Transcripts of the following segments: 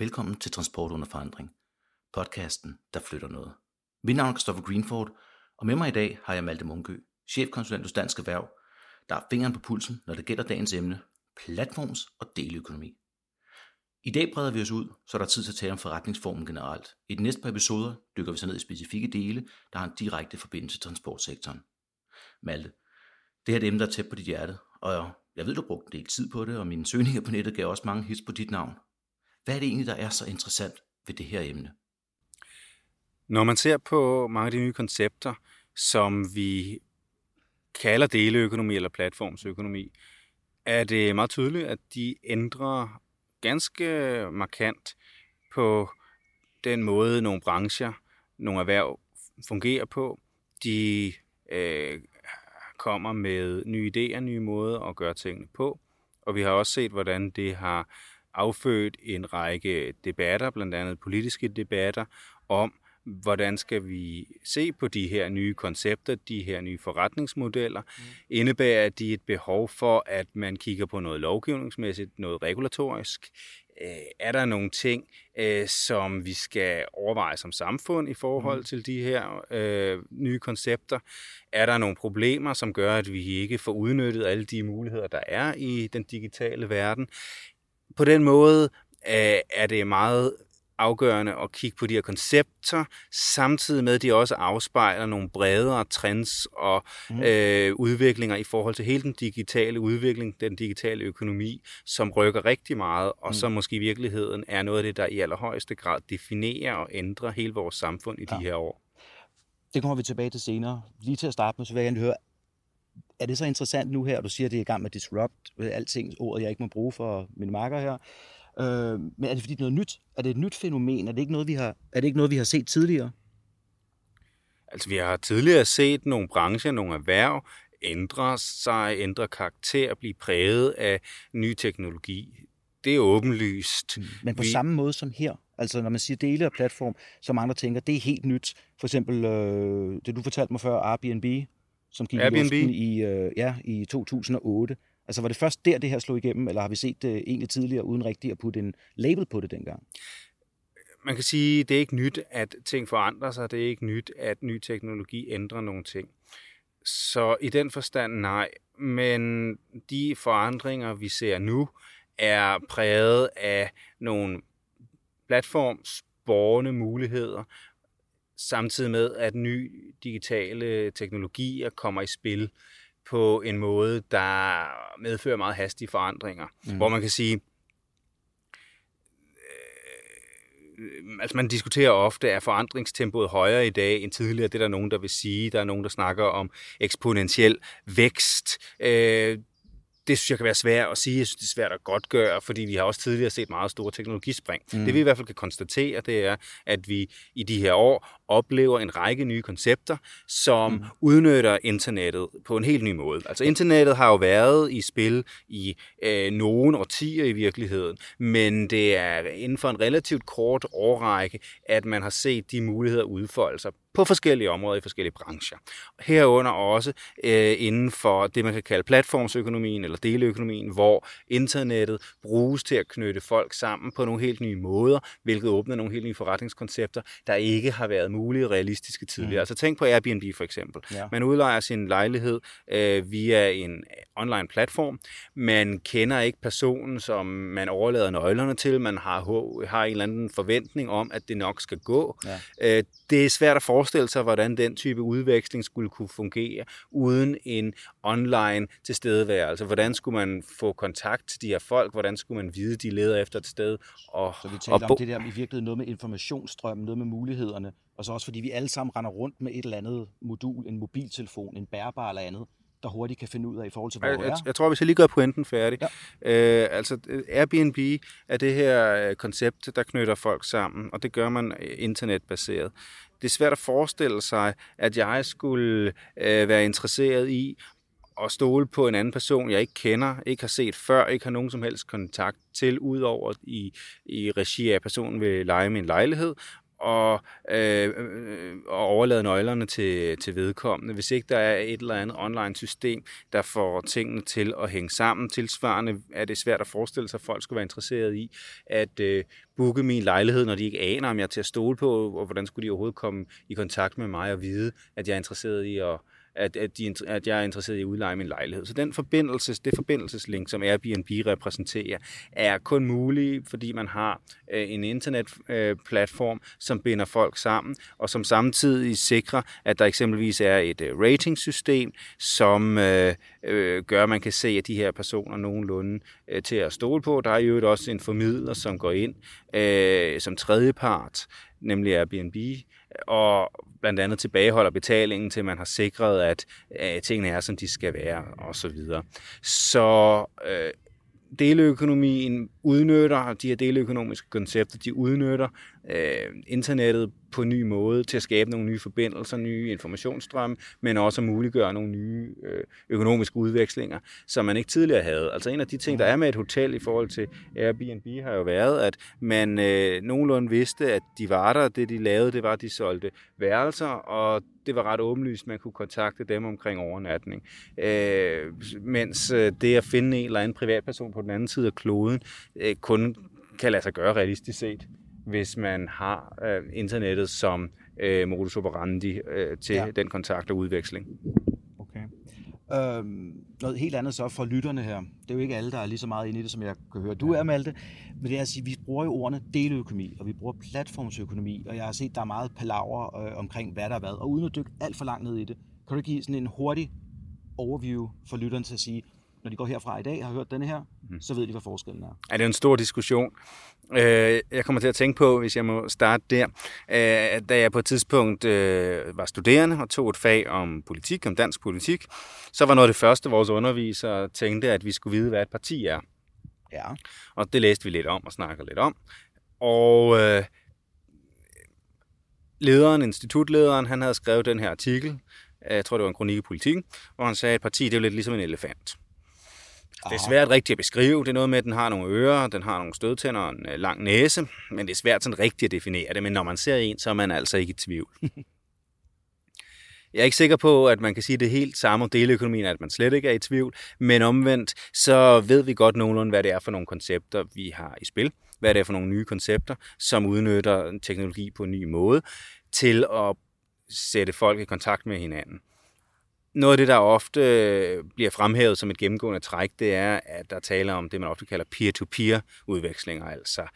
Velkommen til Transport under forandring, podcasten, der flytter noget. Mit navn er Christoffer Greenford, og med mig i dag har jeg Malte Munkø, chefkonsulent hos Dansk Erhverv, der har fingeren på pulsen, når det gælder dagens emne, platforms- og deleøkonomi. I dag breder vi os ud, så der er tid til at tale om forretningsformen generelt. I de næste par episoder dykker vi så ned i specifikke dele, der har en direkte forbindelse til transportsektoren. Malte, det her er et emne, der er tæt på dit hjerte, og jeg ved, du har brugt en del tid på det, og mine søgninger på nettet gav også mange hits på dit navn. Hvad er det egentlig, der er så interessant ved det her emne? Når man ser på mange af de nye koncepter, som vi kalder deleøkonomi eller platformsøkonomi, er det meget tydeligt, at de ændrer ganske markant på den måde, nogle brancher, nogle erhverv fungerer på. De øh, kommer med nye idéer, nye måder at gøre tingene på. Og vi har også set, hvordan det har affødt en række debatter, blandt andet politiske debatter, om, hvordan skal vi se på de her nye koncepter, de her nye forretningsmodeller? Mm. Indebærer de et behov for, at man kigger på noget lovgivningsmæssigt, noget regulatorisk? Øh, er der nogle ting, øh, som vi skal overveje som samfund i forhold mm. til de her øh, nye koncepter? Er der nogle problemer, som gør, at vi ikke får udnyttet alle de muligheder, der er i den digitale verden? På den måde øh, er det meget afgørende at kigge på de her koncepter, samtidig med, at de også afspejler nogle bredere trends og mm. øh, udviklinger i forhold til hele den digitale udvikling, den digitale økonomi, som rykker rigtig meget, og mm. som måske i virkeligheden er noget af det, der i allerhøjeste grad definerer og ændrer hele vores samfund i ja. de her år. Det kommer vi tilbage til senere. Lige til at starte med, så vil jeg gerne høre, er det så interessant nu her, du siger, at det er i gang med disrupt, alting, ordet jeg ikke må bruge for mine marker her, Øh, men er det fordi det er noget nyt? Er det et nyt fænomen? Er det ikke noget, vi har, er det ikke noget, vi har set tidligere? Altså, vi har tidligere set nogle brancher, nogle erhverv ændre sig, ændre karakter, blive præget af ny teknologi. Det er åbenlyst. Mm. Men på vi... samme måde som her, altså når man siger dele af platform, som andre tænker, det er helt nyt. For eksempel øh, det, du fortalte mig før, Airbnb, som gik Airbnb. i i, øh, ja, i 2008. Altså var det først der, det her slog igennem, eller har vi set det egentlig tidligere, uden rigtigt at putte en label på det dengang? Man kan sige, det er ikke nyt, at ting forandrer sig. Det er ikke nyt, at ny teknologi ændrer nogle ting. Så i den forstand nej. Men de forandringer, vi ser nu, er præget af nogle platformsborgende muligheder, samtidig med, at nye digitale teknologier kommer i spil på en måde, der medfører meget hastige forandringer. Mm. Hvor man kan sige, øh, altså man diskuterer ofte, er forandringstempoet højere i dag end tidligere? Det er der nogen, der vil sige. Der er nogen, der snakker om eksponentiel vækst. Øh, det synes jeg kan være svært at sige. Jeg synes, det er svært at godt gøre, fordi vi har også tidligere set meget store teknologispring. Mm. Det vi i hvert fald kan konstatere, det er, at vi i de her år oplever en række nye koncepter, som mm. udnytter internettet på en helt ny måde. Altså internettet har jo været i spil i øh, nogle årtier i virkeligheden, men det er inden for en relativt kort årrække, at man har set de muligheder udfolde sig på forskellige områder i forskellige brancher. Herunder også øh, inden for det, man kan kalde platformsøkonomien eller deleøkonomien, hvor internettet bruges til at knytte folk sammen på nogle helt nye måder, hvilket åbner nogle helt nye forretningskoncepter, der ikke har været mulige realistiske tidligere. Mm. Altså tænk på Airbnb for eksempel. Ja. Man udlejer sin lejlighed øh, via en online platform. Man kender ikke personen, som man overlader nøglerne til. Man har, har en eller anden forventning om, at det nok skal gå. Ja. Øh, det er svært at forestille sig, hvordan den type udveksling skulle kunne fungere uden en online tilstedeværelse. Hvordan skulle man få kontakt til de her folk? Hvordan skulle man vide, de leder efter et sted? Og, så vi taler om det der i virkeligheden noget med informationsstrøm, noget med mulighederne, og så også fordi vi alle sammen render rundt med et eller andet modul, en mobiltelefon, en bærbar eller andet, der hurtigt kan finde ud af i forhold til, hvor jeg, du er. Jeg, jeg tror, vi skal lige gøre pointen færdig. Ja. Øh, altså, Airbnb er det her øh, koncept, der knytter folk sammen, og det gør man øh, internetbaseret. Det er svært at forestille sig, at jeg skulle øh, være interesseret i at stole på en anden person, jeg ikke kender, ikke har set før, ikke har nogen som helst kontakt til, udover i, i regi af personen vil lege min lejlighed, og, øh, øh, og overlade nøglerne til, til vedkommende. Hvis ikke der er et eller andet online system, der får tingene til at hænge sammen, tilsvarende er det svært at forestille sig, at folk skulle være interesseret i at øh, booke min lejlighed, når de ikke aner, om jeg er til at stole på, og hvordan skulle de overhovedet komme i kontakt med mig og vide, at jeg er interesseret i at at, at, de, at jeg er interesseret i at udleje min lejlighed. Så den forbindelses, det forbindelseslink, som Airbnb repræsenterer, er kun mulig, fordi man har øh, en internetplatform, øh, som binder folk sammen, og som samtidig sikrer, at der eksempelvis er et øh, ratingsystem, som øh, øh, gør, at man kan se, at de her personer nogenlunde øh, til at stole på. Der er jo også en formidler, som går ind øh, som tredjepart, nemlig Airbnb, og blandt andet tilbageholder betalingen til man har sikret, at, øh, tingene er, som de skal være, og så videre. Så øh, deleøkonomien udnytter, de her deleøkonomiske koncepter, de udnytter øh, internettet på en ny måde til at skabe nogle nye forbindelser, nye informationsstrømme, men også at muliggøre nogle nye øh, økonomiske udvekslinger, som man ikke tidligere havde. Altså en af de ting, der er med et hotel i forhold til Airbnb, har jo været, at man øh, nogenlunde vidste, at de var der, det de lavede, det var, at de solgte værelser, og det var ret åbenlyst, man kunne kontakte dem omkring overnatning. Øh, mens øh, det at finde en eller anden privatperson på den anden side af kloden, øh, kun kan lade sig gøre realistisk set hvis man har øh, internettet som øh, modus operandi øh, til ja. den kontakt og udveksling. Okay. Øhm, noget helt andet så for lytterne her. Det er jo ikke alle, der er lige så meget inde i det, som jeg kan høre. Du er, Malte. Men det er at sige, vi bruger jo ordene deleøkonomi, og vi bruger platformsøkonomi, og jeg har set, der er meget palaver øh, omkring, hvad der er hvad. Og uden at dykke alt for langt ned i det, kan du give sådan en hurtig overview for lytterne til at sige, når de går herfra i dag og har hørt denne her, mm. så ved de, hvad forskellen er. Ja, det er en stor diskussion. Øh, jeg kommer til at tænke på, hvis jeg må starte der, øh, da jeg på et tidspunkt øh, var studerende og tog et fag om politik, om dansk politik, så var noget af det første, vores undervisere tænkte, at vi skulle vide, hvad et parti er. Ja. Og det læste vi lidt om og snakkede lidt om. Og øh, lederen, institutlederen, han havde skrevet den her artikel, jeg tror det var en kronik i politik, hvor han sagde, at et parti det er jo lidt ligesom en elefant. Det er svært rigtigt at beskrive. Det er noget med, at den har nogle ører, den har nogle stødtænder og en øh, lang næse, men det er svært sådan rigtigt at definere det. Men når man ser en, så er man altså ikke i tvivl. Jeg er ikke sikker på, at man kan sige det helt samme om deleøkonomien, at man slet ikke er i tvivl, men omvendt, så ved vi godt nogenlunde, hvad det er for nogle koncepter, vi har i spil. Hvad det er for nogle nye koncepter, som udnytter teknologi på en ny måde til at sætte folk i kontakt med hinanden. Noget af det, der ofte øh, bliver fremhævet som et gennemgående træk, det er, at der taler om det, man ofte kalder peer-to-peer udvekslinger, altså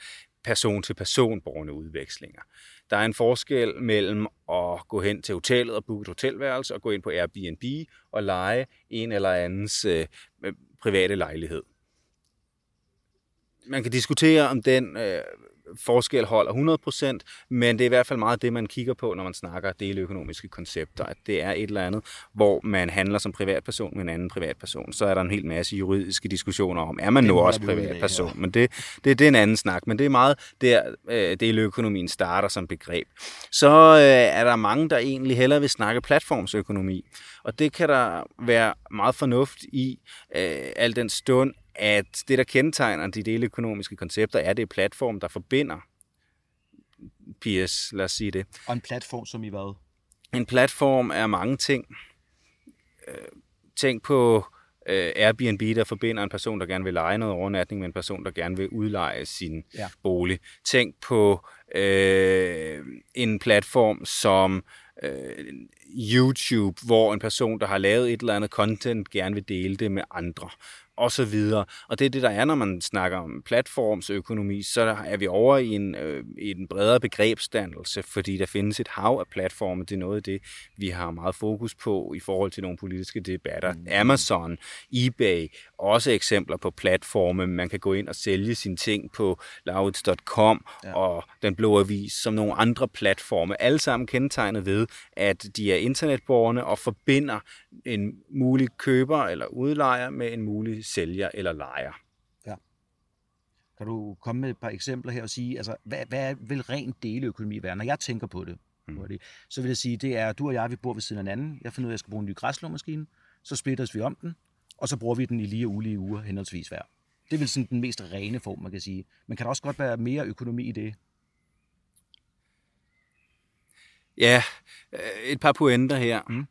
person-til-person borgerne udvekslinger. Der er en forskel mellem at gå hen til hotellet og booke et hotelværelse og gå ind på Airbnb og lege en eller andens øh, private lejlighed. Man kan diskutere, om den øh, forskel holder 100%, men det er i hvert fald meget det, man kigger på, når man snakker deleøkonomiske koncepter, at det er et eller andet, hvor man handler som privatperson med en anden privatperson. Så er der en hel masse juridiske diskussioner om, er man nu også privatperson? Men det, det, det er en anden snak, men det er meget der, øh, deleøkonomien starter som begreb. Så øh, er der mange, der egentlig hellere vil snakke platformsøkonomi, og det kan der være meget fornuft i, øh, al den stund, at det, der kendetegner de deleøkonomiske koncepter, er det platform, der forbinder PS, lad os sige det. Og en platform som i hvad? En platform er mange ting. Øh, tænk på øh, Airbnb, der forbinder en person, der gerne vil lege noget overnatning med en person, der gerne vil udleje sin ja. bolig. Tænk på øh, en platform som øh, YouTube, hvor en person, der har lavet et eller andet content, gerne vil dele det med andre og så videre. Og det er det, der er, når man snakker om platformsøkonomi, så er vi over i en, øh, i en bredere begrebsdannelse, fordi der findes et hav af platforme. Det er noget af det, vi har meget fokus på i forhold til nogle politiske debatter. Mm. Amazon, eBay, også eksempler på platforme. Man kan gå ind og sælge sine ting på laurits.com ja. og Den Blå Avis som nogle andre platforme. Alle sammen kendetegnet ved, at de er internetborgerne og forbinder en mulig køber eller udlejer med en mulig sælger eller lejer. Ja. Kan du komme med et par eksempler her og sige, altså, hvad, hvad vil ren deleøkonomi være? Når jeg tænker på det, mm. så vil jeg sige, det er, du og jeg, vi bor ved siden af hinanden. Jeg finder ud af, at jeg skal bruge en ny græslåmaskine. Så splitter vi om den, og så bruger vi den i lige og ulige uger henholdsvis hver. Det vel sådan den mest rene form, man kan sige. Men kan der også godt være mere økonomi i det? Ja, øh, et par pointer her. Mm.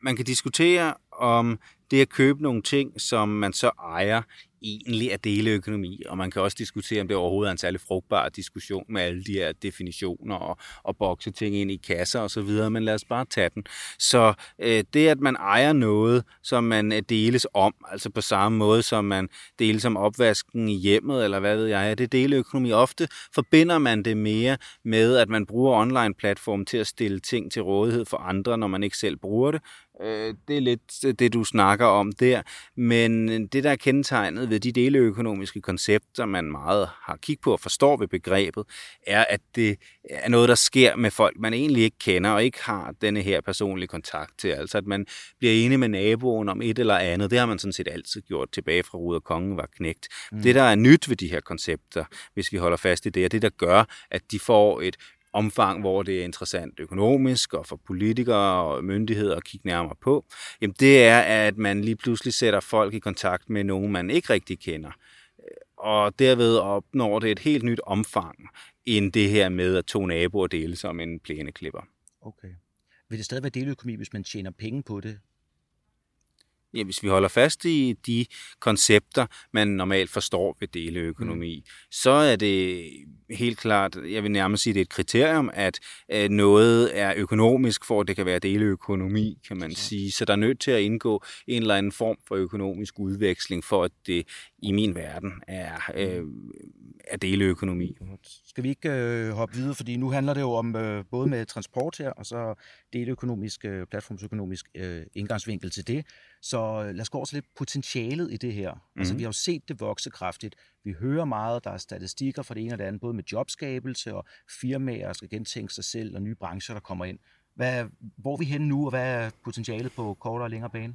Man kan diskutere om det at købe nogle ting, som man så ejer, egentlig er deleøkonomi, og man kan også diskutere, om det overhovedet er en særlig frugtbar diskussion med alle de her definitioner og, og bokse ting ind i kasser og så videre, men lad os bare tage den. Så øh, det, at man ejer noget, som man øh, deles om, altså på samme måde, som man deles om opvasken i hjemmet, eller hvad ved jeg, det er deleøkonomi. Ofte forbinder man det mere med, at man bruger online-platform til at stille ting til rådighed for andre, når man ikke selv bruger det, Øh, det er lidt det, du snakker om der. Men det, der er kendetegnet ved de deleøkonomiske koncepter, man meget har kigget på og forstår ved begrebet, er, at det er noget, der sker med folk, man egentlig ikke kender og ikke har denne her personlige kontakt til. Altså, at man bliver enig med naboen om et eller andet. Det har man sådan set altid gjort tilbage fra Ruder Kongen var knægt. Mm. Det, der er nyt ved de her koncepter, hvis vi holder fast i det, er det, der gør, at de får et omfang, hvor det er interessant økonomisk og for politikere og myndigheder at kigge nærmere på, jamen det er, at man lige pludselig sætter folk i kontakt med nogen, man ikke rigtig kender. Øh, og derved opnår det et helt nyt omfang, end det her med, at to naboer deles om en plæneklipper. Okay. Vil det stadig være deleøkonomi, hvis man tjener penge på det? Ja, hvis vi holder fast i de koncepter, man normalt forstår ved deleøkonomi, mm. så er det helt klart, jeg vil nærmest sige, det er et kriterium, at noget er økonomisk, for at det kan være deleøkonomi, kan man sige. Så der er nødt til at indgå en eller anden form for økonomisk udveksling, for at det i min verden er, øh, er deleøkonomi. Skal vi ikke øh, hoppe videre, fordi nu handler det jo om øh, både med transport her, og så deleøkonomisk, øh, platformsøkonomisk øh, indgangsvinkel til det. Så øh, lad os gå over til lidt potentialet i det her. Mm-hmm. Altså, vi har jo set det vokse kraftigt. Vi hører meget, der er statistikker fra det ene og det andet, både med jobskabelse og firmaer, der skal gentænke sig selv, og nye brancher, der kommer ind. Hvad, hvor er vi henne nu, og hvad er potentialet på kortere og længere bane?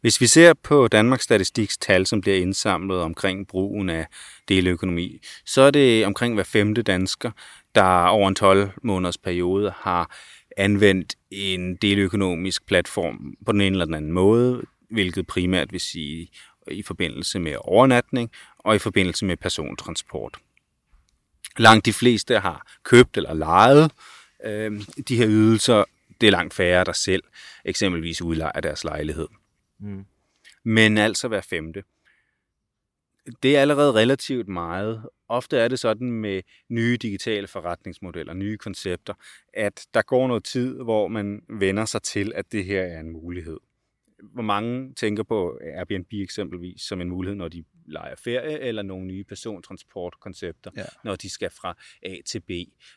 Hvis vi ser på Danmarks Statistiks tal, som bliver indsamlet omkring brugen af deleøkonomi, så er det omkring hver femte dansker, der over en 12 måneders periode har anvendt en deleøkonomisk platform på den ene eller den anden måde, hvilket primært vil sige i forbindelse med overnatning og i forbindelse med persontransport. Langt de fleste har købt eller lejet øh, de her ydelser. Det er langt færre, der selv eksempelvis udlejer deres lejlighed. Mm. Men altså hver femte. Det er allerede relativt meget. Ofte er det sådan med nye digitale forretningsmodeller, nye koncepter, at der går noget tid, hvor man vender sig til, at det her er en mulighed hvor mange tænker på Airbnb eksempelvis som en mulighed, når de leger ferie, eller nogle nye persontransportkoncepter, ja. når de skal fra A til B.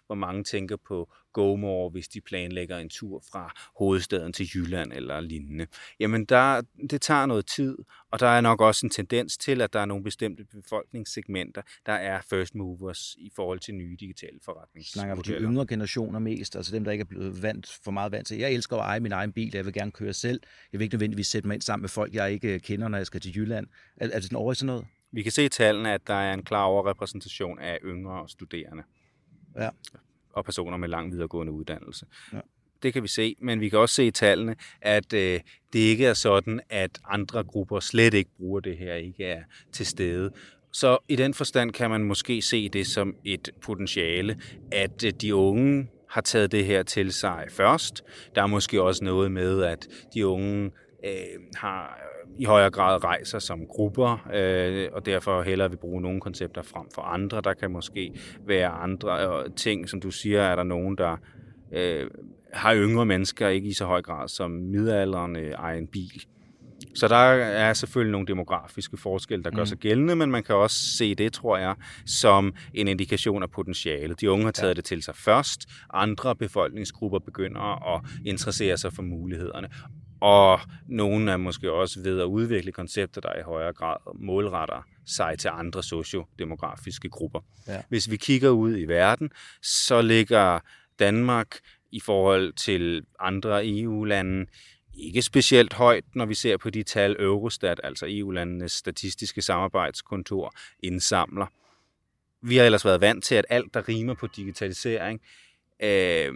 Hvor mange tænker på GoMore, hvis de planlægger en tur fra hovedstaden til Jylland eller lignende. Jamen, der, det tager noget tid, og der er nok også en tendens til, at der er nogle bestemte befolkningssegmenter, der er first movers i forhold til nye digitale forretningsmodeller. Snakker vi de yngre generationer mest, altså dem, der ikke er blevet vant for meget vant til. Jeg elsker at eje min egen bil, jeg vil gerne køre selv. Jeg vil ikke nødvendigvis sætte mig ind sammen med folk, jeg ikke kender, når jeg skal til Jylland. Er, er det sådan over i sådan noget? Vi kan se i tallene, at der er en klar overrepræsentation af yngre studerende. Ja. Og personer med lang videregående uddannelse. Ja. Det kan vi se, men vi kan også se i tallene, at øh, det ikke er sådan, at andre grupper slet ikke bruger det her, ikke er til stede. Så i den forstand kan man måske se det som et potentiale, at øh, de unge har taget det her til sig først. Der er måske også noget med, at de unge øh, har i højere grad rejser som grupper, øh, og derfor hellere vil bruge nogle koncepter frem for andre. Der kan måske være andre øh, ting, som du siger, er der nogen, der øh, har yngre mennesker ikke i så høj grad som midaldrende ejer en bil. Så der er selvfølgelig nogle demografiske forskelle, der gør mm. sig gældende, men man kan også se det, tror jeg, som en indikation af potentiale. De unge har taget ja. det til sig først, andre befolkningsgrupper begynder at interessere sig for mulighederne og nogle er måske også ved at udvikle koncepter, der i højere grad målretter sig til andre sociodemografiske grupper. Ja. Hvis vi kigger ud i verden, så ligger Danmark i forhold til andre EU-lande ikke specielt højt, når vi ser på de tal Eurostat, altså EU-landenes statistiske samarbejdskontor, indsamler. Vi har ellers været vant til, at alt, der rimer på digitalisering, øh,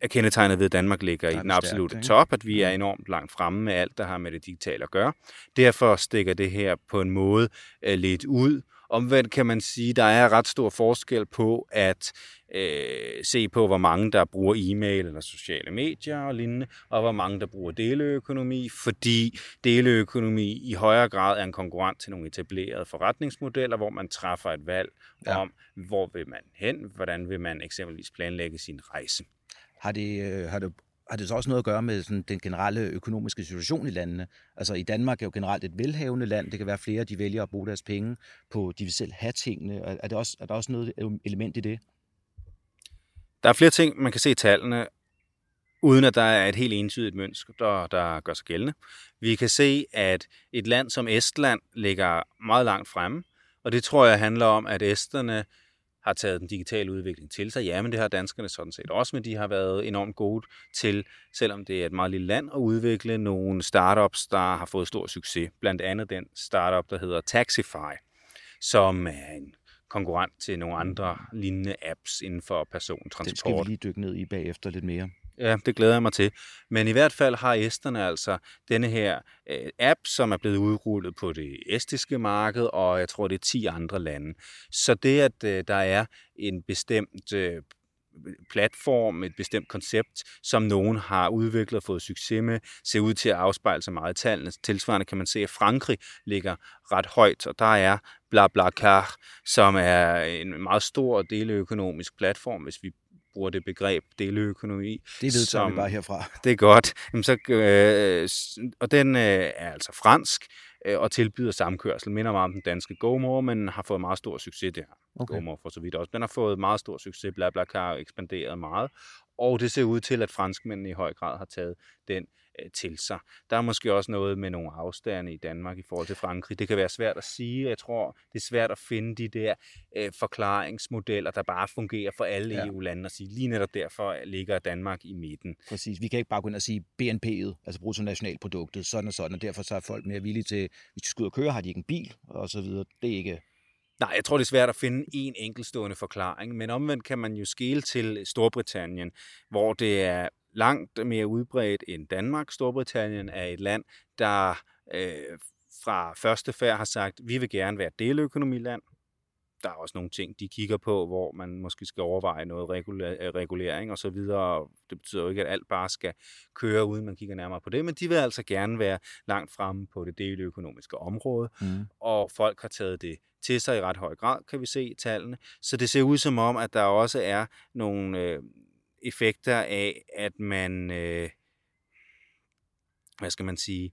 er kendetegnet ved, at Danmark ligger i den absolute top, at vi er enormt langt fremme med alt, der har med det digitale at gøre. Derfor stikker det her på en måde uh, lidt ud, Omvendt kan man sige, at der er ret stor forskel på at øh, se på, hvor mange der bruger e-mail eller sociale medier og lignende, og hvor mange der bruger deleøkonomi, fordi deleøkonomi i højere grad er en konkurrent til nogle etablerede forretningsmodeller, hvor man træffer et valg ja. om, hvor vil man hen, hvordan vil man eksempelvis planlægge sin rejse. Har det, øh, har det har det så også noget at gøre med sådan, den generelle økonomiske situation i landene? Altså i Danmark er jo generelt et velhavende land. Det kan være flere, de vælger at bruge deres penge på, de vil selv have tingene. Er, det også, er der også noget element i det? Der er flere ting, man kan se i tallene, uden at der er et helt entydigt mønster, der, der gør sig gældende. Vi kan se, at et land som Estland ligger meget langt fremme, og det tror jeg handler om, at esterne har taget den digitale udvikling til sig. Ja, men det har danskerne sådan set også, men de har været enormt gode til, selvom det er et meget lille land, at udvikle nogle startups, der har fået stor succes. Blandt andet den startup, der hedder Taxify, som er en konkurrent til nogle andre lignende apps inden for persontransport. Det skal vi lige dykke ned i bagefter lidt mere. Ja, det glæder jeg mig til. Men i hvert fald har esterne altså denne her øh, app, som er blevet udrullet på det estiske marked, og jeg tror, det er 10 andre lande. Så det, at øh, der er en bestemt øh, platform, et bestemt koncept, som nogen har udviklet og fået succes med, ser ud til at afspejle sig meget i tallene. Tilsvarende kan man se, at Frankrig ligger ret højt, og der er BlaBlaCar, som er en meget stor deleøkonomisk platform, hvis vi bruger det begreb deleøkonomi. Det vedtager som, vi bare herfra. Det er godt. Jamen, så, øh, og den øh, er altså fransk øh, og tilbyder samkørsel. Minder meget om den danske GoMore, men har fået meget stor succes der. Okay. GoMore for så vidt også. Den har fået meget stor succes. BlaBlaCar har ekspanderet meget. Og det ser ud til, at franskmændene i høj grad har taget den øh, til sig. Der er måske også noget med nogle afstande i Danmark i forhold til Frankrig. Det kan være svært at sige. Jeg tror, det er svært at finde de der øh, forklaringsmodeller, der bare fungerer for alle ja. EU-lande og sige, lige netop derfor ligger Danmark i midten. Præcis. Vi kan ikke bare gå ind og sige BNP'et, altså bruttonationalproduktet, sådan og sådan, og derfor så er folk mere villige til, hvis de skal ud og køre, har de ikke en bil, og så videre. Det er ikke Nej, jeg tror, det er svært at finde en enkeltstående forklaring, men omvendt kan man jo skele til Storbritannien, hvor det er langt mere udbredt end Danmark. Storbritannien er et land, der øh, fra første færd har sagt, vi vil gerne være deleøkonomiland. Der er også nogle ting, de kigger på, hvor man måske skal overveje noget regulering og så videre. Det betyder jo ikke, at alt bare skal køre, uden man kigger nærmere på det, men de vil altså gerne være langt fremme på det deleøkonomiske område, mm. og folk har taget det til sig i ret høj grad, kan vi se i tallene. Så det ser ud som om, at der også er nogle øh, effekter af, at man, øh, hvad skal man sige,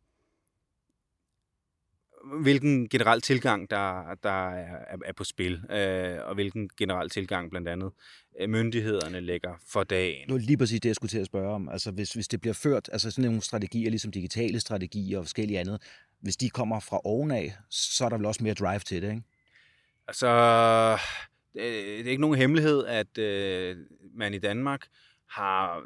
hvilken generel tilgang, der, der er, er på spil, øh, og hvilken generel tilgang blandt andet øh, myndighederne lægger for dagen. Nu lige præcis det, jeg skulle til at spørge om. Altså hvis, hvis det bliver ført, altså sådan nogle strategier, ligesom digitale strategier og forskellige andet, hvis de kommer fra ovenaf, så er der vel også mere drive til det, ikke? Altså, det er ikke nogen hemmelighed, at øh, man i Danmark har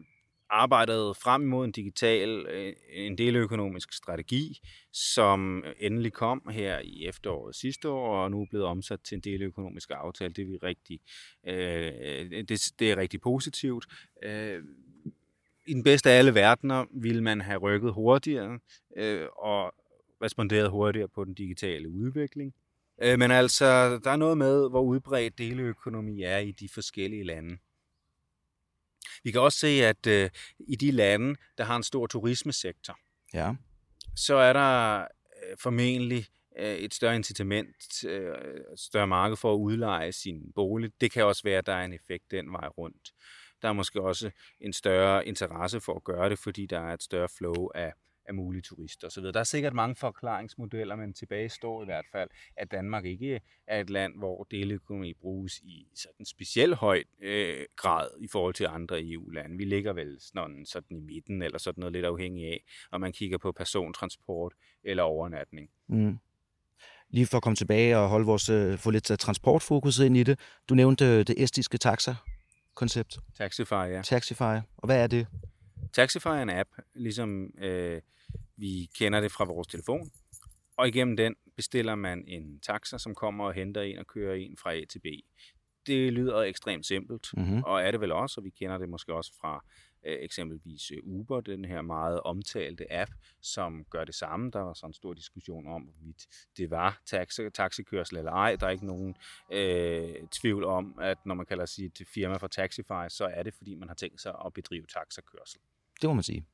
arbejdet frem imod en digital, øh, en deløkonomisk strategi, som endelig kom her i efteråret sidste år, og nu er blevet omsat til en deløkonomisk aftale. Det er, vi rigtig, øh, det, det er rigtig positivt. Øh, I den bedste af alle verdener ville man have rykket hurtigere øh, og responderet hurtigere på den digitale udvikling. Øh, men altså, der er noget med, hvor udbredt deleøkonomi er i de forskellige lande. Vi kan også se, at øh, i de lande, der har en stor turismesektor, ja. så er der øh, formentlig øh, et større incitament, øh, større marked for at udleje sin bolig. Det kan også være, at der er en effekt den vej rundt. Der er måske også en større interesse for at gøre det, fordi der er et større flow af af mulige turister osv. Der er sikkert mange forklaringsmodeller, men tilbage står i hvert fald, at Danmark ikke er et land, hvor deleøkonomi bruges i sådan speciel høj øh, grad i forhold til andre EU-lande. Vi ligger vel sådan, sådan i midten, eller sådan noget lidt afhængig af, om man kigger på persontransport eller overnatning. Mm. Lige for at komme tilbage og holde vores, øh, få lidt transportfokus ind i det. Du nævnte det estiske taxa koncept. Taxify, ja. Taxify. Og hvad er det? Taxify er en app, ligesom øh, vi kender det fra vores telefon, og igennem den bestiller man en taxa, som kommer og henter en og kører en fra A til B. Det lyder ekstremt simpelt, mm-hmm. og er det vel også, og vi kender det måske også fra øh, eksempelvis øh, Uber, den her meget omtalte app, som gør det samme. Der var sådan en stor diskussion om, hvorvidt det var taxi, taxikørsel eller ej. Der er ikke nogen øh, tvivl om, at når man kalder sit firma for Taxify, så er det, fordi man har tænkt sig at bedrive taxakørsel. Det må man sige.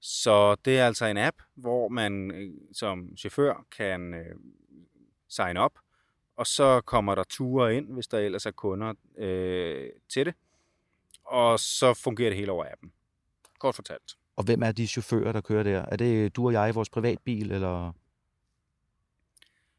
Så det er altså en app, hvor man øh, som chauffør kan øh, sign op, og så kommer der ture ind, hvis der ellers er kunder øh, til det, og så fungerer det hele over appen. Kort fortalt. Og hvem er de chauffører, der kører der? Er det du og jeg i vores privatbil, eller?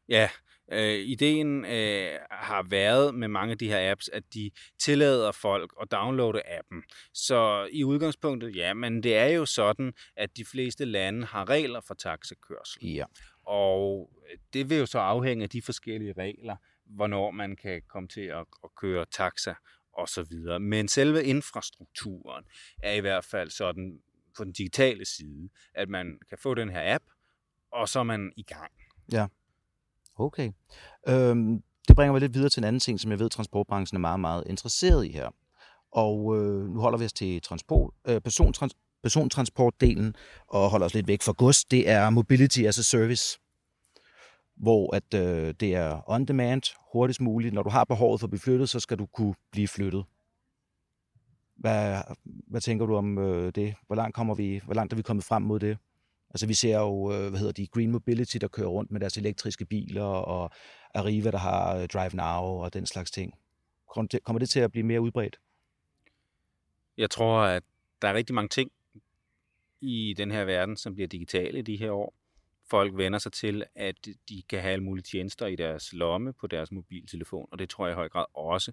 Ja, øh, ideen øh, har været med mange af de her apps, at de tillader folk at downloade appen. Så i udgangspunktet, ja, men det er jo sådan, at de fleste lande har regler for taxakørsel. Ja. Og det vil jo så afhænge af de forskellige regler, hvornår man kan komme til at, at køre taxa og så videre. Men selve infrastrukturen er i hvert fald sådan på den digitale side, at man kan få den her app, og så er man i gang. Ja. Okay. Øhm, det bringer mig lidt videre til en anden ting, som jeg ved, transportbranchen er meget, meget interesseret i her. Og øh, nu holder vi os til transport, øh, persontrans, persontransportdelen og holder os lidt væk fra gods. Det er Mobility as a Service, hvor at, øh, det er on demand, hurtigst muligt. Når du har behovet for at blive flyttet, så skal du kunne blive flyttet. Hvad, hvad tænker du om øh, det? Hvor langt, kommer vi, hvor langt er vi kommet frem mod det? Altså vi ser jo, øh, hvad hedder de, Green Mobility, der kører rundt med deres elektriske biler, og Arriva, der har øh, Drive Now og den slags ting. Kommer det til at blive mere udbredt? Jeg tror, at der er rigtig mange ting i den her verden, som bliver digitale i de her år. Folk vender sig til, at de kan have alle mulige tjenester i deres lomme på deres mobiltelefon, og det tror jeg i høj grad også,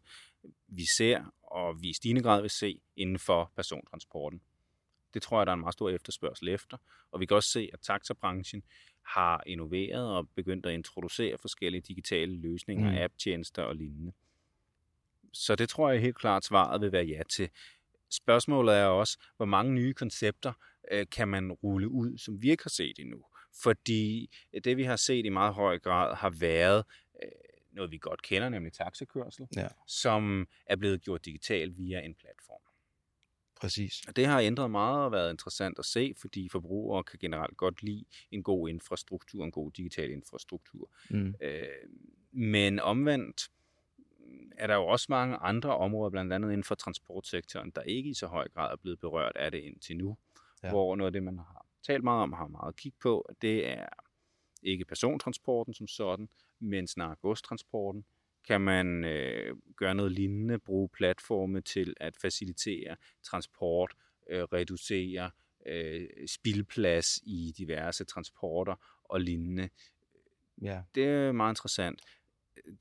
vi ser, og vi i stigende grad vil se inden for persontransporten. Det tror jeg, der er en meget stor efterspørgsel efter. Og vi kan også se, at taxabranchen har innoveret og begyndt at introducere forskellige digitale løsninger, mm. app-tjenester og lignende. Så det tror jeg helt klart svaret vil være ja til. Spørgsmålet er også, hvor mange nye koncepter øh, kan man rulle ud, som vi ikke har set endnu. Fordi det, vi har set i meget høj grad, har været øh, noget, vi godt kender, nemlig taxakørsel, ja. som er blevet gjort digitalt via en platform. Præcis. Og det har ændret meget og været interessant at se, fordi forbrugere kan generelt godt lide en god infrastruktur, en god digital infrastruktur. Mm. Øh, men omvendt er der jo også mange andre områder, blandt andet inden for transportsektoren, der ikke i så høj grad er blevet berørt af det indtil nu. Ja. Hvor noget af det, man har talt meget om, har meget kig på, det er ikke persontransporten som sådan, men snarere godstransporten kan man øh, gøre noget lignende, bruge platforme til at facilitere transport, øh, reducere øh, spildplads i diverse transporter og lignende. Ja. Det er meget interessant.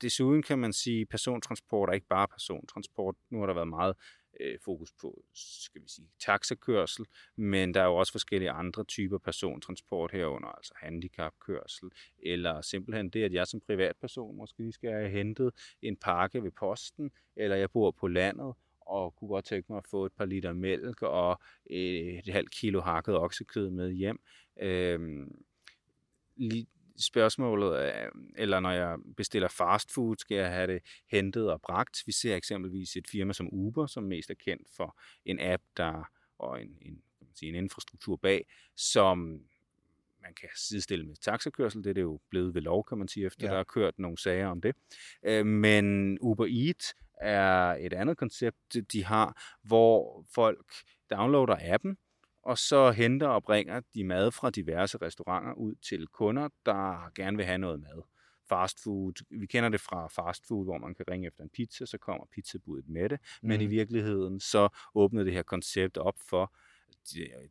Desuden kan man sige, at persontransport er ikke bare persontransport. Nu har der været meget øh, fokus på, skal vi sige, taxakørsel, men der er jo også forskellige andre typer persontransport herunder, altså handicapkørsel, eller simpelthen det, at jeg som privatperson måske lige skal have hentet en pakke ved posten, eller jeg bor på landet, og kunne godt tænke mig at få et par liter mælk og øh, et halvt kilo hakket oksekød med hjem. Øhm, spørgsmålet, er, eller når jeg bestiller fast food, skal jeg have det hentet og bragt. Vi ser eksempelvis et firma som Uber, som mest er kendt for en app, der og en, en, kan man sige, en infrastruktur bag, som man kan sidestille med taxakørsel. Det er det jo blevet ved lov, kan man sige, efter ja. der er kørt nogle sager om det. Øh, men Uber Eats er et andet koncept, de har, hvor folk downloader appen, og så henter og bringer de mad fra diverse restauranter ud til kunder, der gerne vil have noget mad. Fast food, vi kender det fra fast food, hvor man kan ringe efter en pizza, så kommer pizzabudet med det, mm. men i mm. virkeligheden så åbner det her koncept op for,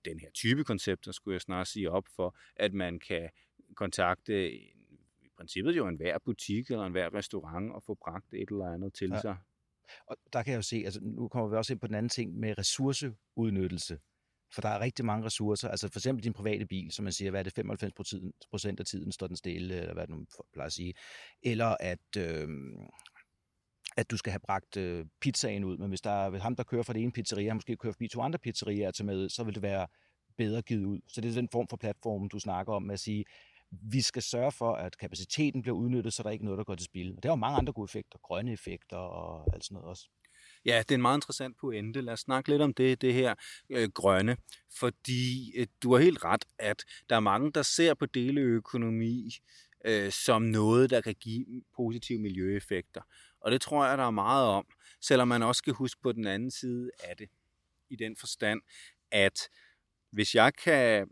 den her type koncepter, skulle jeg snart sige op for, at man kan kontakte i princippet jo en hver butik eller en hver restaurant og få bragt et eller andet til ja. sig. Og der kan jeg jo se, altså nu kommer vi også ind på den anden ting med ressourceudnyttelse. For der er rigtig mange ressourcer. Altså for eksempel din private bil, som man siger, hvad er det, 95 procent af tiden står den stille, eller hvad det nu plejer at sige. Eller at, øh, at du skal have bragt øh, pizzaen ud, men hvis der er ham, der kører fra det ene pizzeria, måske kører forbi to andre pizzerier til med, så vil det være bedre givet ud. Så det er den form for platform, du snakker om med at sige, vi skal sørge for, at kapaciteten bliver udnyttet, så der er ikke noget, der går til spil. Og der er jo mange andre gode effekter, grønne effekter og alt sådan noget også. Ja, det er en meget interessant pointe. Lad os snakke lidt om det, det her øh, grønne. Fordi øh, du har helt ret, at der er mange, der ser på deleøkonomi øh, som noget, der kan give positive miljøeffekter. Og det tror jeg, der er meget om, selvom man også skal huske på den anden side af det. I den forstand, at hvis jeg kan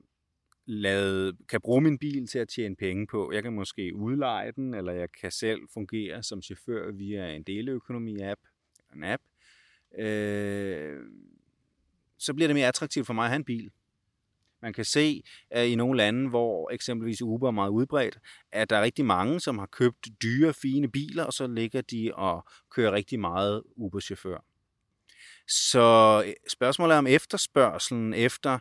lade, kan bruge min bil til at tjene penge på. Jeg kan måske udleje den, eller jeg kan selv fungere som chauffør via en deleøkonomi-app, en app. Øh, så bliver det mere attraktivt for mig at have en bil. Man kan se at i nogle lande, hvor eksempelvis Uber er meget udbredt, at der er rigtig mange, som har købt dyre, fine biler, og så ligger de og kører rigtig meget Uber-chauffør. Så øh, spørgsmålet er om efterspørgselen efter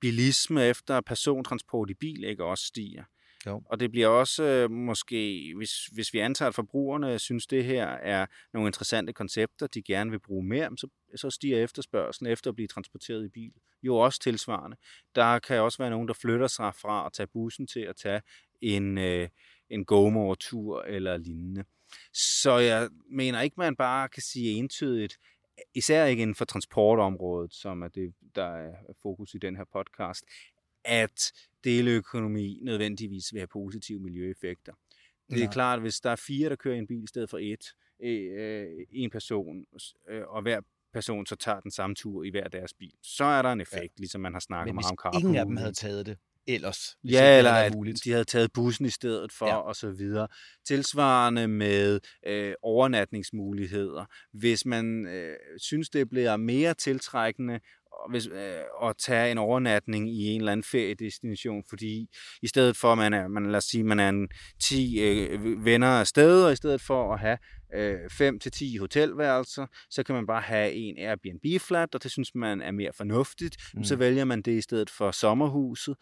bilisme, efter persontransport i bil ikke også stiger. Jo. Og det bliver også øh, måske, hvis, hvis vi antager, at forbrugerne synes, det her er nogle interessante koncepter, de gerne vil bruge mere, så, så stiger efterspørgselen efter at blive transporteret i bil. Jo også tilsvarende. Der kan også være nogen, der flytter sig fra at tage bussen til at tage en, øh, en GoMore-tur eller lignende. Så jeg mener ikke, man bare kan sige entydigt, især ikke inden for transportområdet, som er det, der er fokus i den her podcast, at deleøkonomi nødvendigvis vil have positive miljøeffekter. Det er ja. klart, at hvis der er fire, der kører i en bil i stedet for et, øh, en person, øh, og hver person så tager den samme tur i hver deres bil, så er der en effekt, ja. ligesom man har snakket meget om carpool. ingen af dem havde taget det ellers. Ja, eller at de havde taget bussen i stedet for, ja. og så videre. Tilsvarende med øh, overnatningsmuligheder. Hvis man øh, synes, det bliver mere tiltrækkende hvis, øh, at tage en overnatning i en eller anden feriedestination, fordi i stedet for, at man er, man, lad os sige, man er en 10 øh, venner af sted, og i stedet for at have øh, 5 til 10 hotelværelser, så kan man bare have en Airbnb-flat, og det synes man er mere fornuftigt. Mm. Så vælger man det i stedet for sommerhuset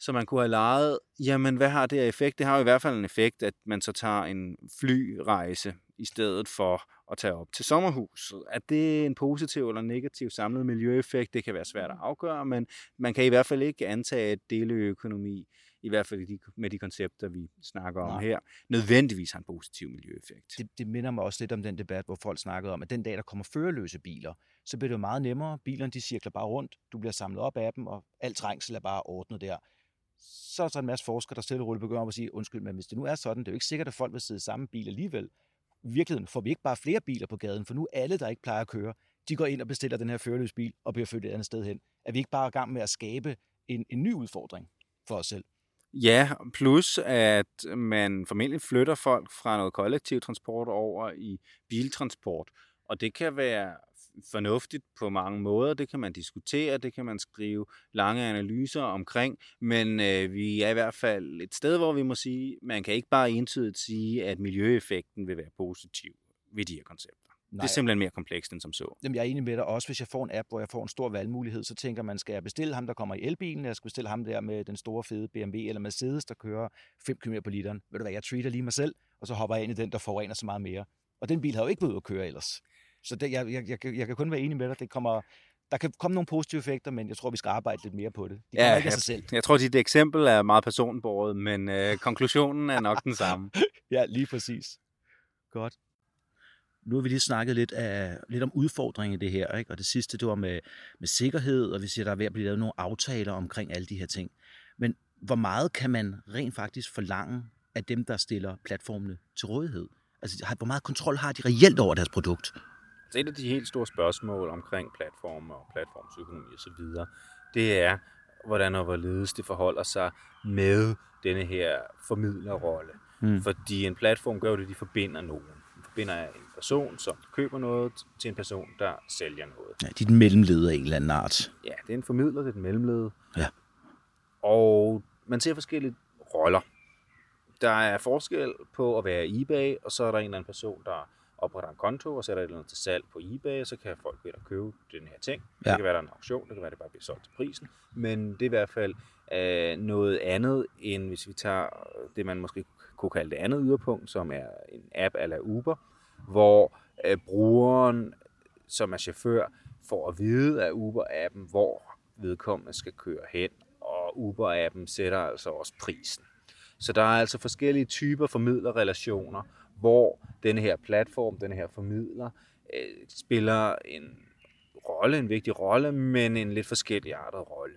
som man kunne have lejet, jamen hvad har det af effekt? Det har jo i hvert fald en effekt, at man så tager en flyrejse i stedet for at tage op til sommerhuset. Er det en positiv eller negativ samlet miljøeffekt? Det kan være svært at afgøre, men man kan i hvert fald ikke antage, at deleøkonomi, i hvert fald med de koncepter, vi snakker om Nej. her, nødvendigvis har en positiv miljøeffekt. Det, det minder mig også lidt om den debat, hvor folk snakkede om, at den dag, der kommer førerløse biler, så bliver det jo meget nemmere. Bilerne de cirkler bare rundt, du bliver samlet op af dem, og alt trængsel er bare ordnet der så er der en masse forskere, der stille og roligt begynder at sige, undskyld, men hvis det nu er sådan, det er jo ikke sikkert, at folk vil sidde i samme bil alligevel. I virkeligheden får vi ikke bare flere biler på gaden, for nu alle, der ikke plejer at køre, de går ind og bestiller den her førerløs bil og bliver flyttet et andet sted hen. Er vi ikke bare i gang med at skabe en, en ny udfordring for os selv? Ja, plus at man formentlig flytter folk fra noget kollektiv transport over i biltransport. Og det kan være fornuftigt på mange måder. Det kan man diskutere, det kan man skrive lange analyser omkring, men øh, vi er i hvert fald et sted, hvor vi må sige, man kan ikke bare entydigt sige, at miljøeffekten vil være positiv ved de her koncepter. Nej. Det er simpelthen mere komplekst end som så. Jamen, jeg er enig med dig. Også hvis jeg får en app, hvor jeg får en stor valgmulighed, så tænker man, skal jeg bestille ham, der kommer i elbilen, eller skal jeg bestille ham der med den store fede BMW eller Mercedes, der kører 5 km på literen. Ved du hvad, jeg treater lige mig selv, og så hopper jeg ind i den, der forurener så meget mere. Og den bil har jo ikke været at køre ellers. Så det, jeg, jeg, jeg, jeg kan kun være enig med dig. Det kommer, der kan komme nogle positive effekter, men jeg tror, vi skal arbejde lidt mere på det. Det ja, ikke af sig selv. Jeg tror, dit eksempel er meget personbordet, men øh, konklusionen er nok den samme. ja, lige præcis. Godt. Nu har vi lige snakket lidt, af, lidt om udfordringen i det her, ikke? og det sidste, det var med, med sikkerhed, og vi siger, der er ved at blive lavet nogle aftaler omkring alle de her ting. Men hvor meget kan man rent faktisk forlange af dem, der stiller platformene til rådighed? Altså, hvor meget kontrol har de reelt over deres produkt? Altså et af de helt store spørgsmål omkring platformer og platformsøkonomi osv., det er, hvordan og hvorledes det forholder sig med denne her formidlerrolle. Mm. Fordi en platform gør det, de forbinder nogen. De forbinder en person, som køber noget, til en person, der sælger noget. Ja, de er den mellemleder af en eller anden art. Ja, det er en formidler, det er den mellemleder. Ja. Og man ser forskellige roller. Der er forskel på at være eBay, og så er der en eller anden person, der opretter en konto og sætter et eller andet til salg på eBay, så kan folk ved at købe den her ting. Ja. Det kan være, der er en auktion, det kan være, det bare bliver solgt til prisen, men det er i hvert fald øh, noget andet, end hvis vi tager det, man måske kunne kalde det andet yderpunkt, som er en app eller Uber, hvor øh, brugeren, som er chauffør, får at vide af Uber-appen, hvor vedkommende skal køre hen, og Uber-appen sætter altså også prisen. Så der er altså forskellige typer formidlerrelationer, hvor denne her platform, denne her formidler, øh, spiller en rolle, en vigtig rolle, men en lidt forskellig artet rolle.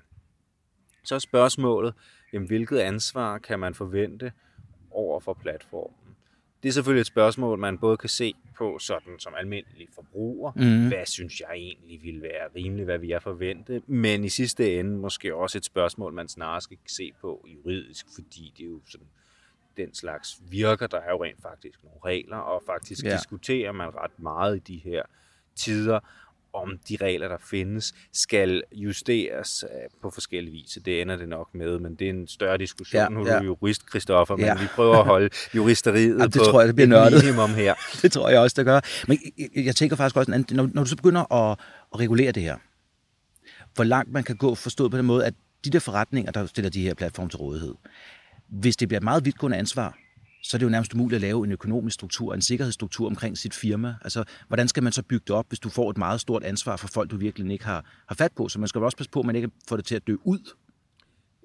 Så er spørgsmålet, jamen, hvilket ansvar kan man forvente over for platformen? Det er selvfølgelig et spørgsmål, man både kan se på sådan som almindelig forbruger. Mm. Hvad synes jeg egentlig vil være rimeligt, hvad vi er forvente? Men i sidste ende måske også et spørgsmål, man snarere skal se på juridisk, fordi det er jo sådan den slags virker. Der er jo rent faktisk nogle regler, og faktisk ja. diskuterer man ret meget i de her tider om de regler, der findes, skal justeres øh, på forskellige vis. Det ender det nok med, men det er en større diskussion. Ja, nu er du jurist, Christoffer, men ja. vi prøver at holde juristeriet ja, det på tror jeg, det bliver nørdet. minimum her. det tror jeg også, det gør. Men jeg, tænker faktisk også, når, når du så begynder at, at regulere det her, hvor langt man kan gå forstået på den måde, at de der forretninger, der stiller de her platforme til rådighed, hvis det bliver et meget vidtgående ansvar, så er det jo nærmest umuligt at lave en økonomisk struktur, en sikkerhedsstruktur omkring sit firma. Altså, hvordan skal man så bygge det op, hvis du får et meget stort ansvar for folk, du virkelig ikke har, har fat på? Så man skal også passe på, at man ikke får det til at dø ud.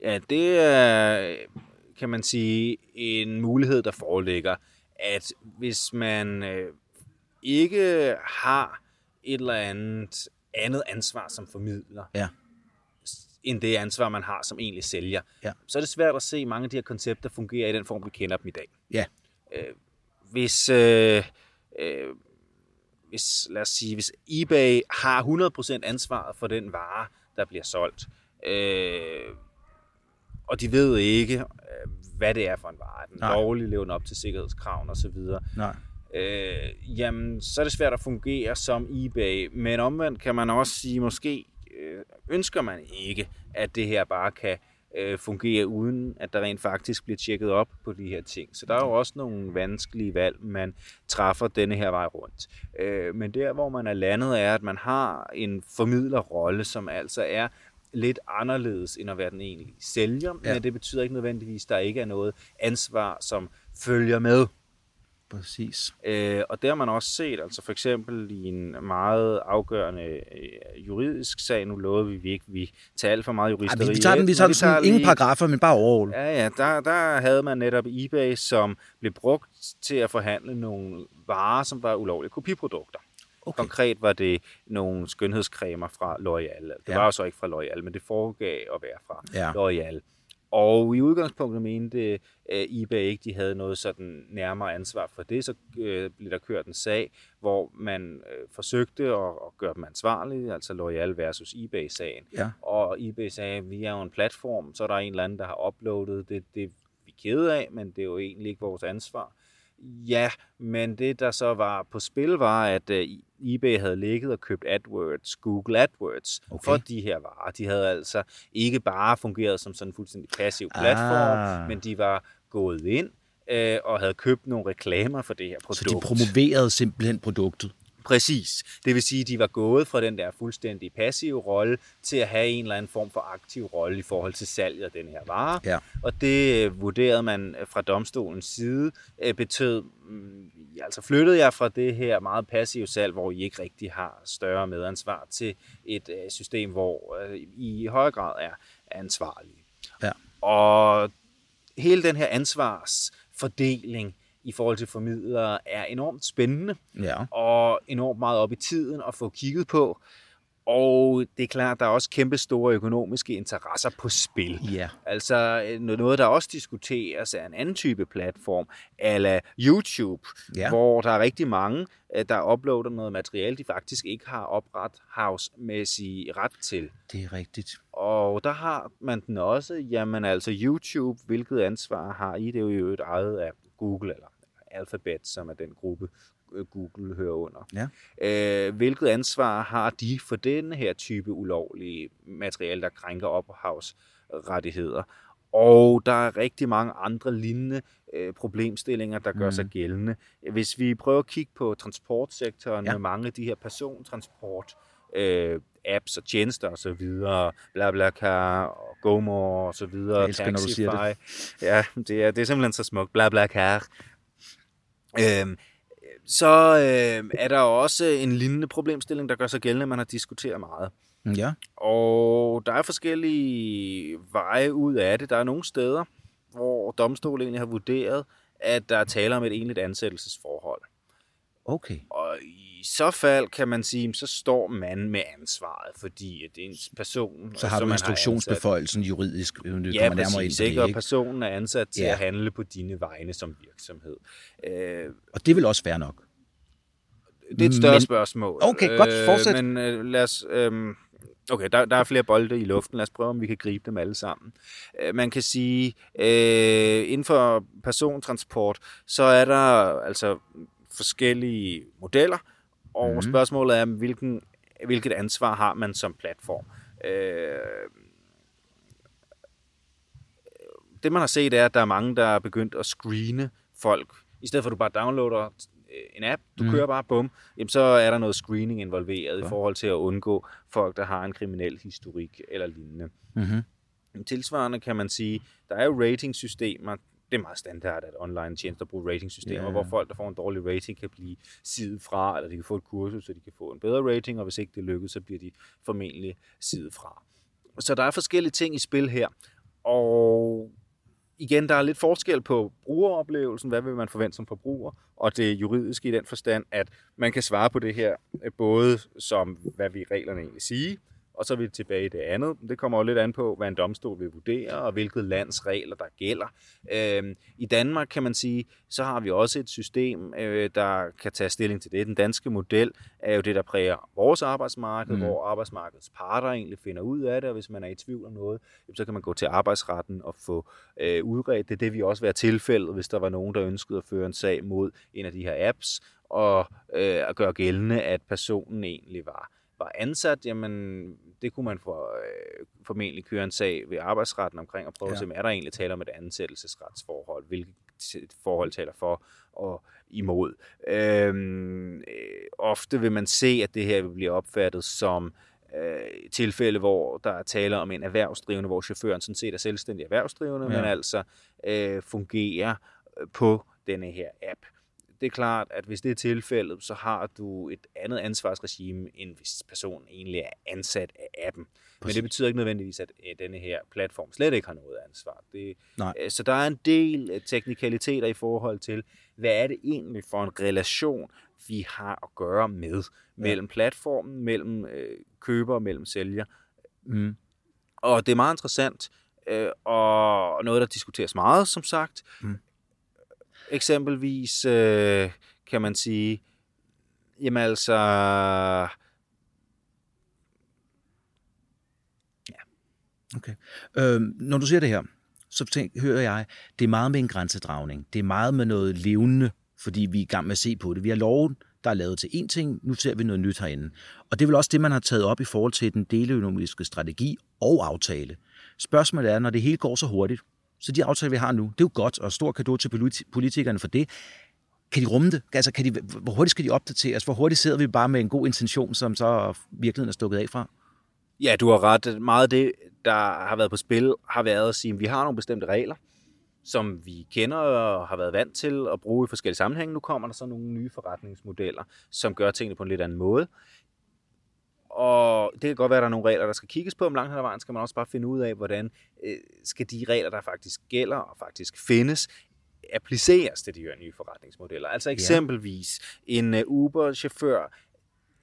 Ja, det er, kan man sige, en mulighed, der foreligger, at hvis man øh, ikke har et eller andet andet ansvar som formidler, ja end det ansvar, man har som egentlig sælger, ja. så er det svært at se mange af de her koncepter fungere i den form, vi kender dem i dag. Ja. Øh, hvis, øh, øh, hvis, lad os sige, hvis eBay har 100% ansvaret for den vare, der bliver solgt, øh, og de ved ikke, øh, hvad det er for en vare, den lovlig lever op til sikkerhedskravene osv., Nej. Øh, jamen, så er det svært at fungere som eBay, men omvendt kan man også sige, måske ønsker man ikke, at det her bare kan øh, fungere uden, at der rent faktisk bliver tjekket op på de her ting. Så der er jo også nogle vanskelige valg, man træffer denne her vej rundt. Øh, men der, hvor man er landet, er, at man har en formidlerrolle, som altså er lidt anderledes end at være den egentlige sælger, ja. men det betyder ikke nødvendigvis, at der ikke er noget ansvar, som følger med. Præcis. Øh, og det har man også set, altså for eksempel i en meget afgørende øh, juridisk sag, nu lovede vi, vi ikke, vi tager alt for meget juristeri. Ja, vi, vi tager den, vi tager, vi tager ingen lige, paragrafer, men bare overall. Ja, ja, der, der havde man netop eBay, som blev brugt til at forhandle nogle varer, som var ulovlige kopiprodukter. Okay. Konkret var det nogle skønhedscremer fra L'Oreal. Det ja. var jo så ikke fra L'Oreal, men det foregav at være fra ja. L'Oreal. Og i udgangspunktet mente uh, eBay ikke, de havde noget sådan nærmere ansvar for det. Så uh, blev der kørt en sag, hvor man uh, forsøgte at, at gøre dem ansvarlige, altså L'Oreal versus eBay-sagen. Ja. Og eBay sagde, vi er jo en platform, så er der en eller anden, der har uploadet det. Det er vi kede af, men det er jo egentlig ikke vores ansvar. Ja, men det der så var på spil var, at uh, eBay havde ligget og købt AdWords, Google AdWords, okay. for de her varer. De havde altså ikke bare fungeret som sådan en fuldstændig passiv platform, ah. men de var gået ind uh, og havde købt nogle reklamer for det her produkt. Så de promoverede simpelthen produktet? Præcis. Det vil sige, at de var gået fra den der fuldstændig passive rolle til at have en eller anden form for aktiv rolle i forhold til salget af den her vare. Ja. Og det øh, vurderede man fra domstolens side øh, betød, mm, altså flyttede jeg fra det her meget passive salg, hvor I ikke rigtig har større medansvar, til et øh, system, hvor I i højere grad er ansvarlige. Ja. Og hele den her ansvarsfordeling, i forhold til formidlere er enormt spændende ja. og enormt meget op i tiden at få kigget på. Og det er klart, der er også kæmpe store økonomiske interesser på spil. Ja. Altså noget, der også diskuteres, er en anden type platform, ala YouTube, ja. hvor der er rigtig mange, øh, der uploader noget materiale, de faktisk ikke har opret house-mæssig ret til. Det er rigtigt. Og der har man den også, jamen altså YouTube, hvilket ansvar har I? Det er jo et ejet af Google eller Alphabet, som er den gruppe, øh, Google hører under. Ja. Øh, hvilket ansvar har de for den her type ulovlige materiale, der krænker ophavsrettigheder? Og der er rigtig mange andre lignende øh, problemstillinger, der gør mm. sig gældende. Hvis vi prøver at kigge på transportsektoren ja. med mange af de her persontransport øh, apps og tjenester og så videre, BlaBlaCar og GoMore og så videre, Taxify. Ja, det er, det er simpelthen så smukt, BlaBlaCar. Øhm, så øh, er der også en lignende problemstilling, der gør sig gældende, man har diskuteret meget. Ja. Og der er forskellige veje ud af det. Der er nogle steder, hvor domstolen egentlig har vurderet, at der er tale om et egentligt ansættelsesforhold. Okay. Og så fald kan man sige, så står man med ansvaret, fordi det er en person, Så har du instruktionsbeføjelsen juridisk, øh, det Ja, kommer nærmere ind præcis. på det, Ikke? Og personen er ansat til Ja. at handle på dine vegne som virksomhed. Øh, Og det vil også være nok. det er et større Men- spørgsmål. Okay, godt. Fortsæt. Men øh, lad os... Øh, okay, der, der er flere bolde i luften. Lad os prøve, om vi kan gribe dem alle sammen. Øh, man kan sige, øh, inden for persontransport, så er der altså forskellige modeller, og mm. spørgsmålet er, hvilken, hvilket ansvar har man som platform. Øh, det man har set er, at der er mange, der er begyndt at screene folk. I stedet for at du bare downloader en app, du mm. kører bare, bum, jamen så er der noget screening involveret Ja. i forhold til at undgå folk, der har en kriminel historik eller lignende. Mm-hmm. Tilsvarende kan man sige, der er jo ratingsystemer, det er meget standard, at online tjenester bruger ratingsystemer, ja. hvor folk, der får en dårlig rating, kan blive sidet fra, eller de kan få et kursus, så de kan få en bedre rating, og hvis ikke det lykkes, så bliver de formentlig sidet fra. Så der er forskellige ting i spil her, og igen, der er lidt forskel på brugeroplevelsen, hvad vil man forvente som forbruger, og det juridiske i den forstand, at man kan svare på det her øh, både som, hvad vi reglerne egentlig sige, og så er vi tilbage i det andet. Det kommer jo lidt an på, hvad en domstol vil vurdere, og hvilket lands regler, der gælder. Øhm, I Danmark kan man sige, så har vi også et system, øh, der kan tage stilling til det. Den danske model er jo det, der præger vores arbejdsmarked, Mm. hvor arbejdsmarkedets parter egentlig finder ud af det, og hvis man er i tvivl om noget, så kan man gå til arbejdsretten og få øh, udredt det. Det vil også være tilfældet, hvis der var nogen, der ønskede at føre en sag mod en af de her apps, og øh, at gøre gældende, at personen egentlig var var ansat, jamen det kunne man for, øh, formentlig køre en sag ved arbejdsretten omkring og prøve Ja. at se, om er der egentlig tale om et ansættelsesretsforhold, hvilket forhold taler for og imod. Øhm, øh, ofte vil man se, at det her vil blive opfattet som øh, tilfælde, hvor der er tale om en erhvervsdrivende, hvor chaufføren sådan set er selvstændig erhvervsdrivende, Ja. ja. men altså øh, fungerer øh, på denne her app det er klart, at hvis det er tilfældet, så har du et andet ansvarsregime, end hvis personen egentlig er ansat af appen. Præcis. Men det betyder ikke nødvendigvis, at øh, denne her platform slet ikke har noget ansvar. Det, Nej. øh, Så der er en del øh, teknikaliteter i forhold til, hvad er det egentlig for en relation, vi har at gøre med, mellem platformen, mellem øh, køber og mellem sælger. Mm. Og det er meget interessant, øh, og noget, der diskuteres meget, som sagt. Mm. Eksempelvis øh, kan man sige, jamen altså, Okay. Øh, når du siger det her, så tænk, hører jeg, det er meget med en grænsedragning. Det er meget med noget levende, fordi vi er i gang med at se på det. Vi har loven, der er lavet til én ting, nu ser vi noget nyt herinde. Og det er vel også det, man har taget op i forhold til den deleøkonomiske strategi og aftale. Spørgsmålet er, når det hele går så hurtigt, så de aftaler, vi har nu, det er jo godt, og stor kado til politikerne for det. Kan de rumme det? Altså, kan de, hvor hurtigt skal de opdateres? Hvor hurtigt sidder vi bare med en god intention, som så virkeligheden er stukket af fra? ja, du har ret. Meget af det, der har været på spil, har været at sige, at vi har nogle bestemte regler, som vi kender og har været vant til at bruge i forskellige sammenhænge. Nu kommer der så nogle nye forretningsmodeller, som gør tingene på en lidt anden måde. Og det kan godt være, at der er nogle regler, der skal kigges på om langt hen ad vejen. Skal man også bare finde ud af, hvordan øh, skal de regler, der faktisk gælder og faktisk findes, appliceres til de her nye forretningsmodeller. Altså eksempelvis en øh, Uber-chauffør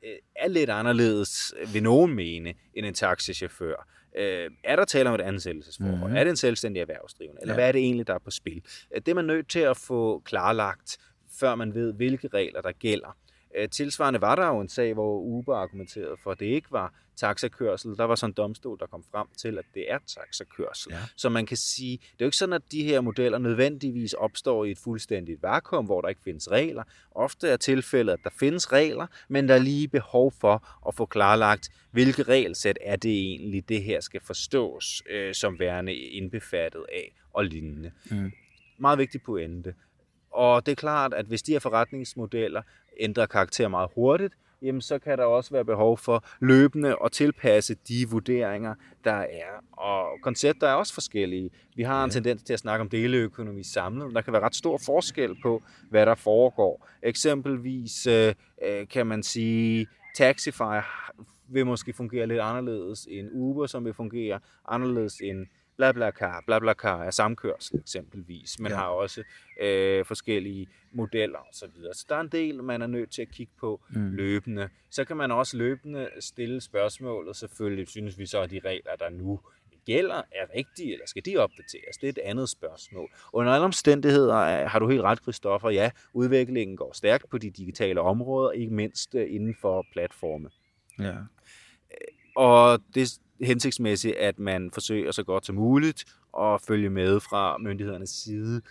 øh, er lidt anderledes, øh, vil nogen mene, end en taxichauffør. Øh, er der tale om et ansættelsesforhold? Mhm. Mm-hmm. Er det en selvstændig erhvervsdrivende? Eller Ja. ja. hvad er det egentlig, der er på spil? Det er man nødt til at få klarlagt, før man ved, hvilke regler der gælder. Øh, Tilsvarende var der jo en sag, hvor Uber argumenterede for, at det ikke var taxakørsel. Der var så en domstol, der kom frem til, at det er taxakørsel. Ja. Så man kan sige, det er jo ikke sådan, at de her modeller nødvendigvis opstår i et fuldstændigt vakuum, hvor der ikke findes regler. Ofte er tilfældet, at der findes regler, men der er lige behov for at få klarlagt, hvilke regelsæt er det egentlig, det her skal forstås øh, som værende indbefattet af og lignende. Mm. Meget vigtig pointe. Og det er klart, at hvis de her forretningsmodeller ændrer karakter meget hurtigt, jamen så kan der også være behov for løbende at tilpasse de vurderinger, der er. Og koncepter er også forskellige. Vi har en tendens til at snakke om deleøkonomi samlet, men der kan være ret stor forskel på, hvad der foregår. Eksempelvis øh, øh, kan man sige, Taxify vil måske fungere lidt anderledes end Uber, som vil fungere anderledes end BlaBlaCar. BlaBlaCar er samkørsel eksempelvis. Man Ja. har også øh, forskellige modeller osv. Så, videre. så der er en del, man er nødt til at kigge på Mm. løbende. Så kan man også løbende stille spørgsmålet, selvfølgelig synes vi så, at de regler, der nu gælder, er rigtige, eller skal de opdateres? Det er et andet spørgsmål. Under alle omstændigheder øh, har du helt ret, Christoffer. Ja, udviklingen går stærkt på de digitale områder, ikke mindst øh, inden for platforme. Ja. Og det hensigtsmæssigt, at man forsøger så godt som muligt at følge med fra myndighedernes side.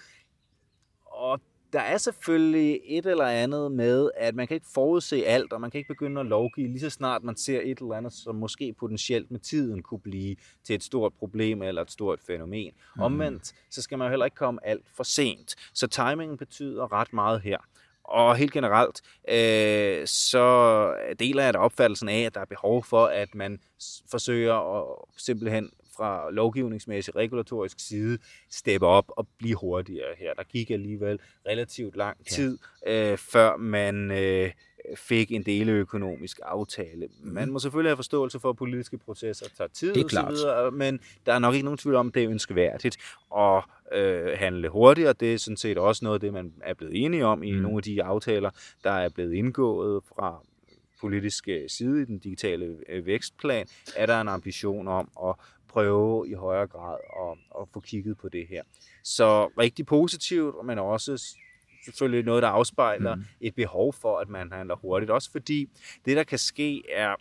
Og der er selvfølgelig et eller andet med, at man kan ikke forudse alt, og man kan ikke begynde at lovgive lige så snart man ser et eller andet, som måske potentielt med tiden kunne blive til et stort problem eller et stort fænomen. Mm. Omvendt, så skal man jo heller ikke komme alt for sent. Så timingen betyder ret meget her. Og helt generelt, øh, så deler jeg da opfattelsen af, at der er behov for, at man forsøger at simpelthen fra lovgivningsmæssig regulatorisk side steppe op og blive hurtigere her. Der gik alligevel relativt lang Ja. tid, øh, før man øh, fik en deleøkonomisk aftale. Man må selvfølgelig have forståelse for, at politiske processer tager tid Mhm. Det er klart. videre, men der er nok ikke nogen tvivl om, at det er ønskeværdigt at øh, handle hurtigere. Det er sådan set også noget af det, man er blevet enige om i Mm. nogle af de aftaler, der er blevet indgået fra politisk øh, side i den digitale øh, vækstplan, er der en ambition om at prøve i højere grad at, at få kigget på det her. Så rigtig positivt, men også selvfølgelig noget, der afspejler Mm. mm. et behov for, at man handler hurtigt. Også fordi det, der kan ske, er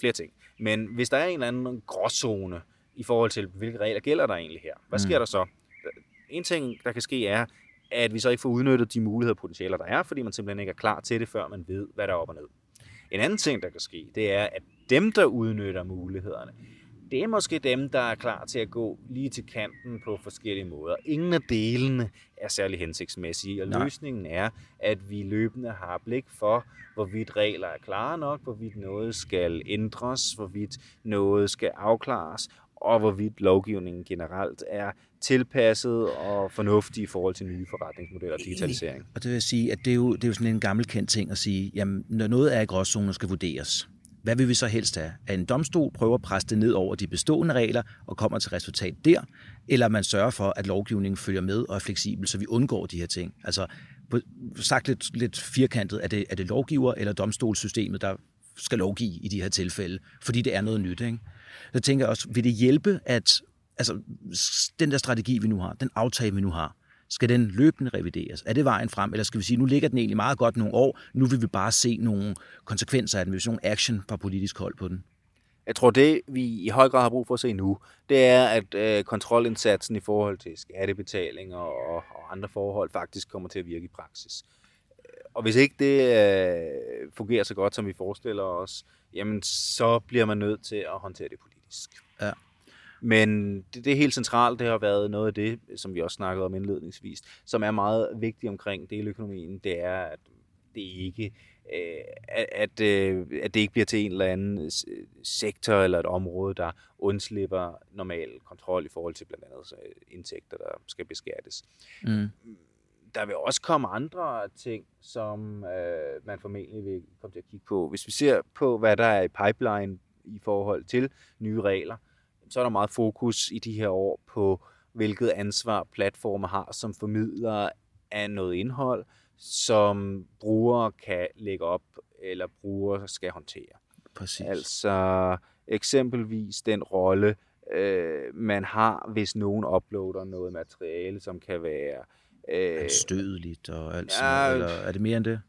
flere ting. Men hvis der er en eller anden gråzone i forhold til, hvilke regler gælder der egentlig her, hvad Mm. sker der så? En ting, der kan ske, er, at vi så ikke får udnyttet de muligheder og potentialer, der er, fordi man simpelthen ikke er klar til det, før man ved, hvad der er op og ned. En anden ting, der kan ske, det er, at dem, der udnytter mulighederne, det er måske dem, der er klar til at gå lige til kanten på forskellige måder. Ingen af delene er særlig hensigtsmæssige, og Nej. Løsningen er, at vi løbende har blik for, hvorvidt regler er klare nok, hvorvidt noget skal ændres, hvorvidt noget skal afklares, og hvorvidt lovgivningen generelt er tilpasset og fornuftig i forhold til nye forretningsmodeller og digitalisering. Og det vil sige, at det er jo, det er jo sådan en gammel kendt ting at sige, jamen, når noget er i gråzonen skal vurderes, hvad vil vi så helst have? At en domstol prøver at presse det ned over de bestående regler og kommer til resultat der, eller man sørger for, at lovgivningen følger med og er fleksibel, så vi undgår de her ting. Altså, på- sagt lidt, lidt firkantet, er det, er det lovgiver eller domstolssystemet, der skal lovgive i de her tilfælde, fordi det er noget nyt. Ikke? Så tænker jeg også, vil det hjælpe, at altså, den der strategi, vi nu har, den aftale, vi nu har, skal den løbende revideres? Er det vejen frem, eller skal vi sige, nu ligger den egentlig meget godt nogle år, nu vil vi bare se nogle konsekvenser af den, hvis nogle action fra politisk hold på den? Jeg tror, det vi i høj grad har brug for at se nu, det er, at øh, kontrolindsatsen i forhold til skattebetalinger og, og andre forhold faktisk kommer til at virke i praksis. Og hvis ikke det øh, fungerer så godt, som vi forestiller os, jamen så bliver man nødt til at håndtere det politisk. Men det, det er helt centralt, det har været noget af det, som vi også snakkede om indledningsvis, som er meget vigtigt omkring deleøkonomien, det er, at det ikke øh, at, at, øh, at det ikke bliver til en eller anden s- sektor eller et område, der undslipper normal kontrol i forhold til blandt andet øh, indtægter, der skal beskattes. Mm. Der vil også komme andre ting, som øh, man formentlig vil komme til at kigge på. Hvis vi ser på, hvad der er i pipeline i forhold til nye regler, så er der meget fokus i de her år på, hvilket ansvar platformer har som formidlere af noget indhold, som brugere kan lægge op, eller brugere skal håndtere. Præcis. Altså eksempelvis den rolle, øh, man har, hvis nogen uploader noget materiale, som kan være... Øh, Anstødeligt og alt sådan eller er det mere end det?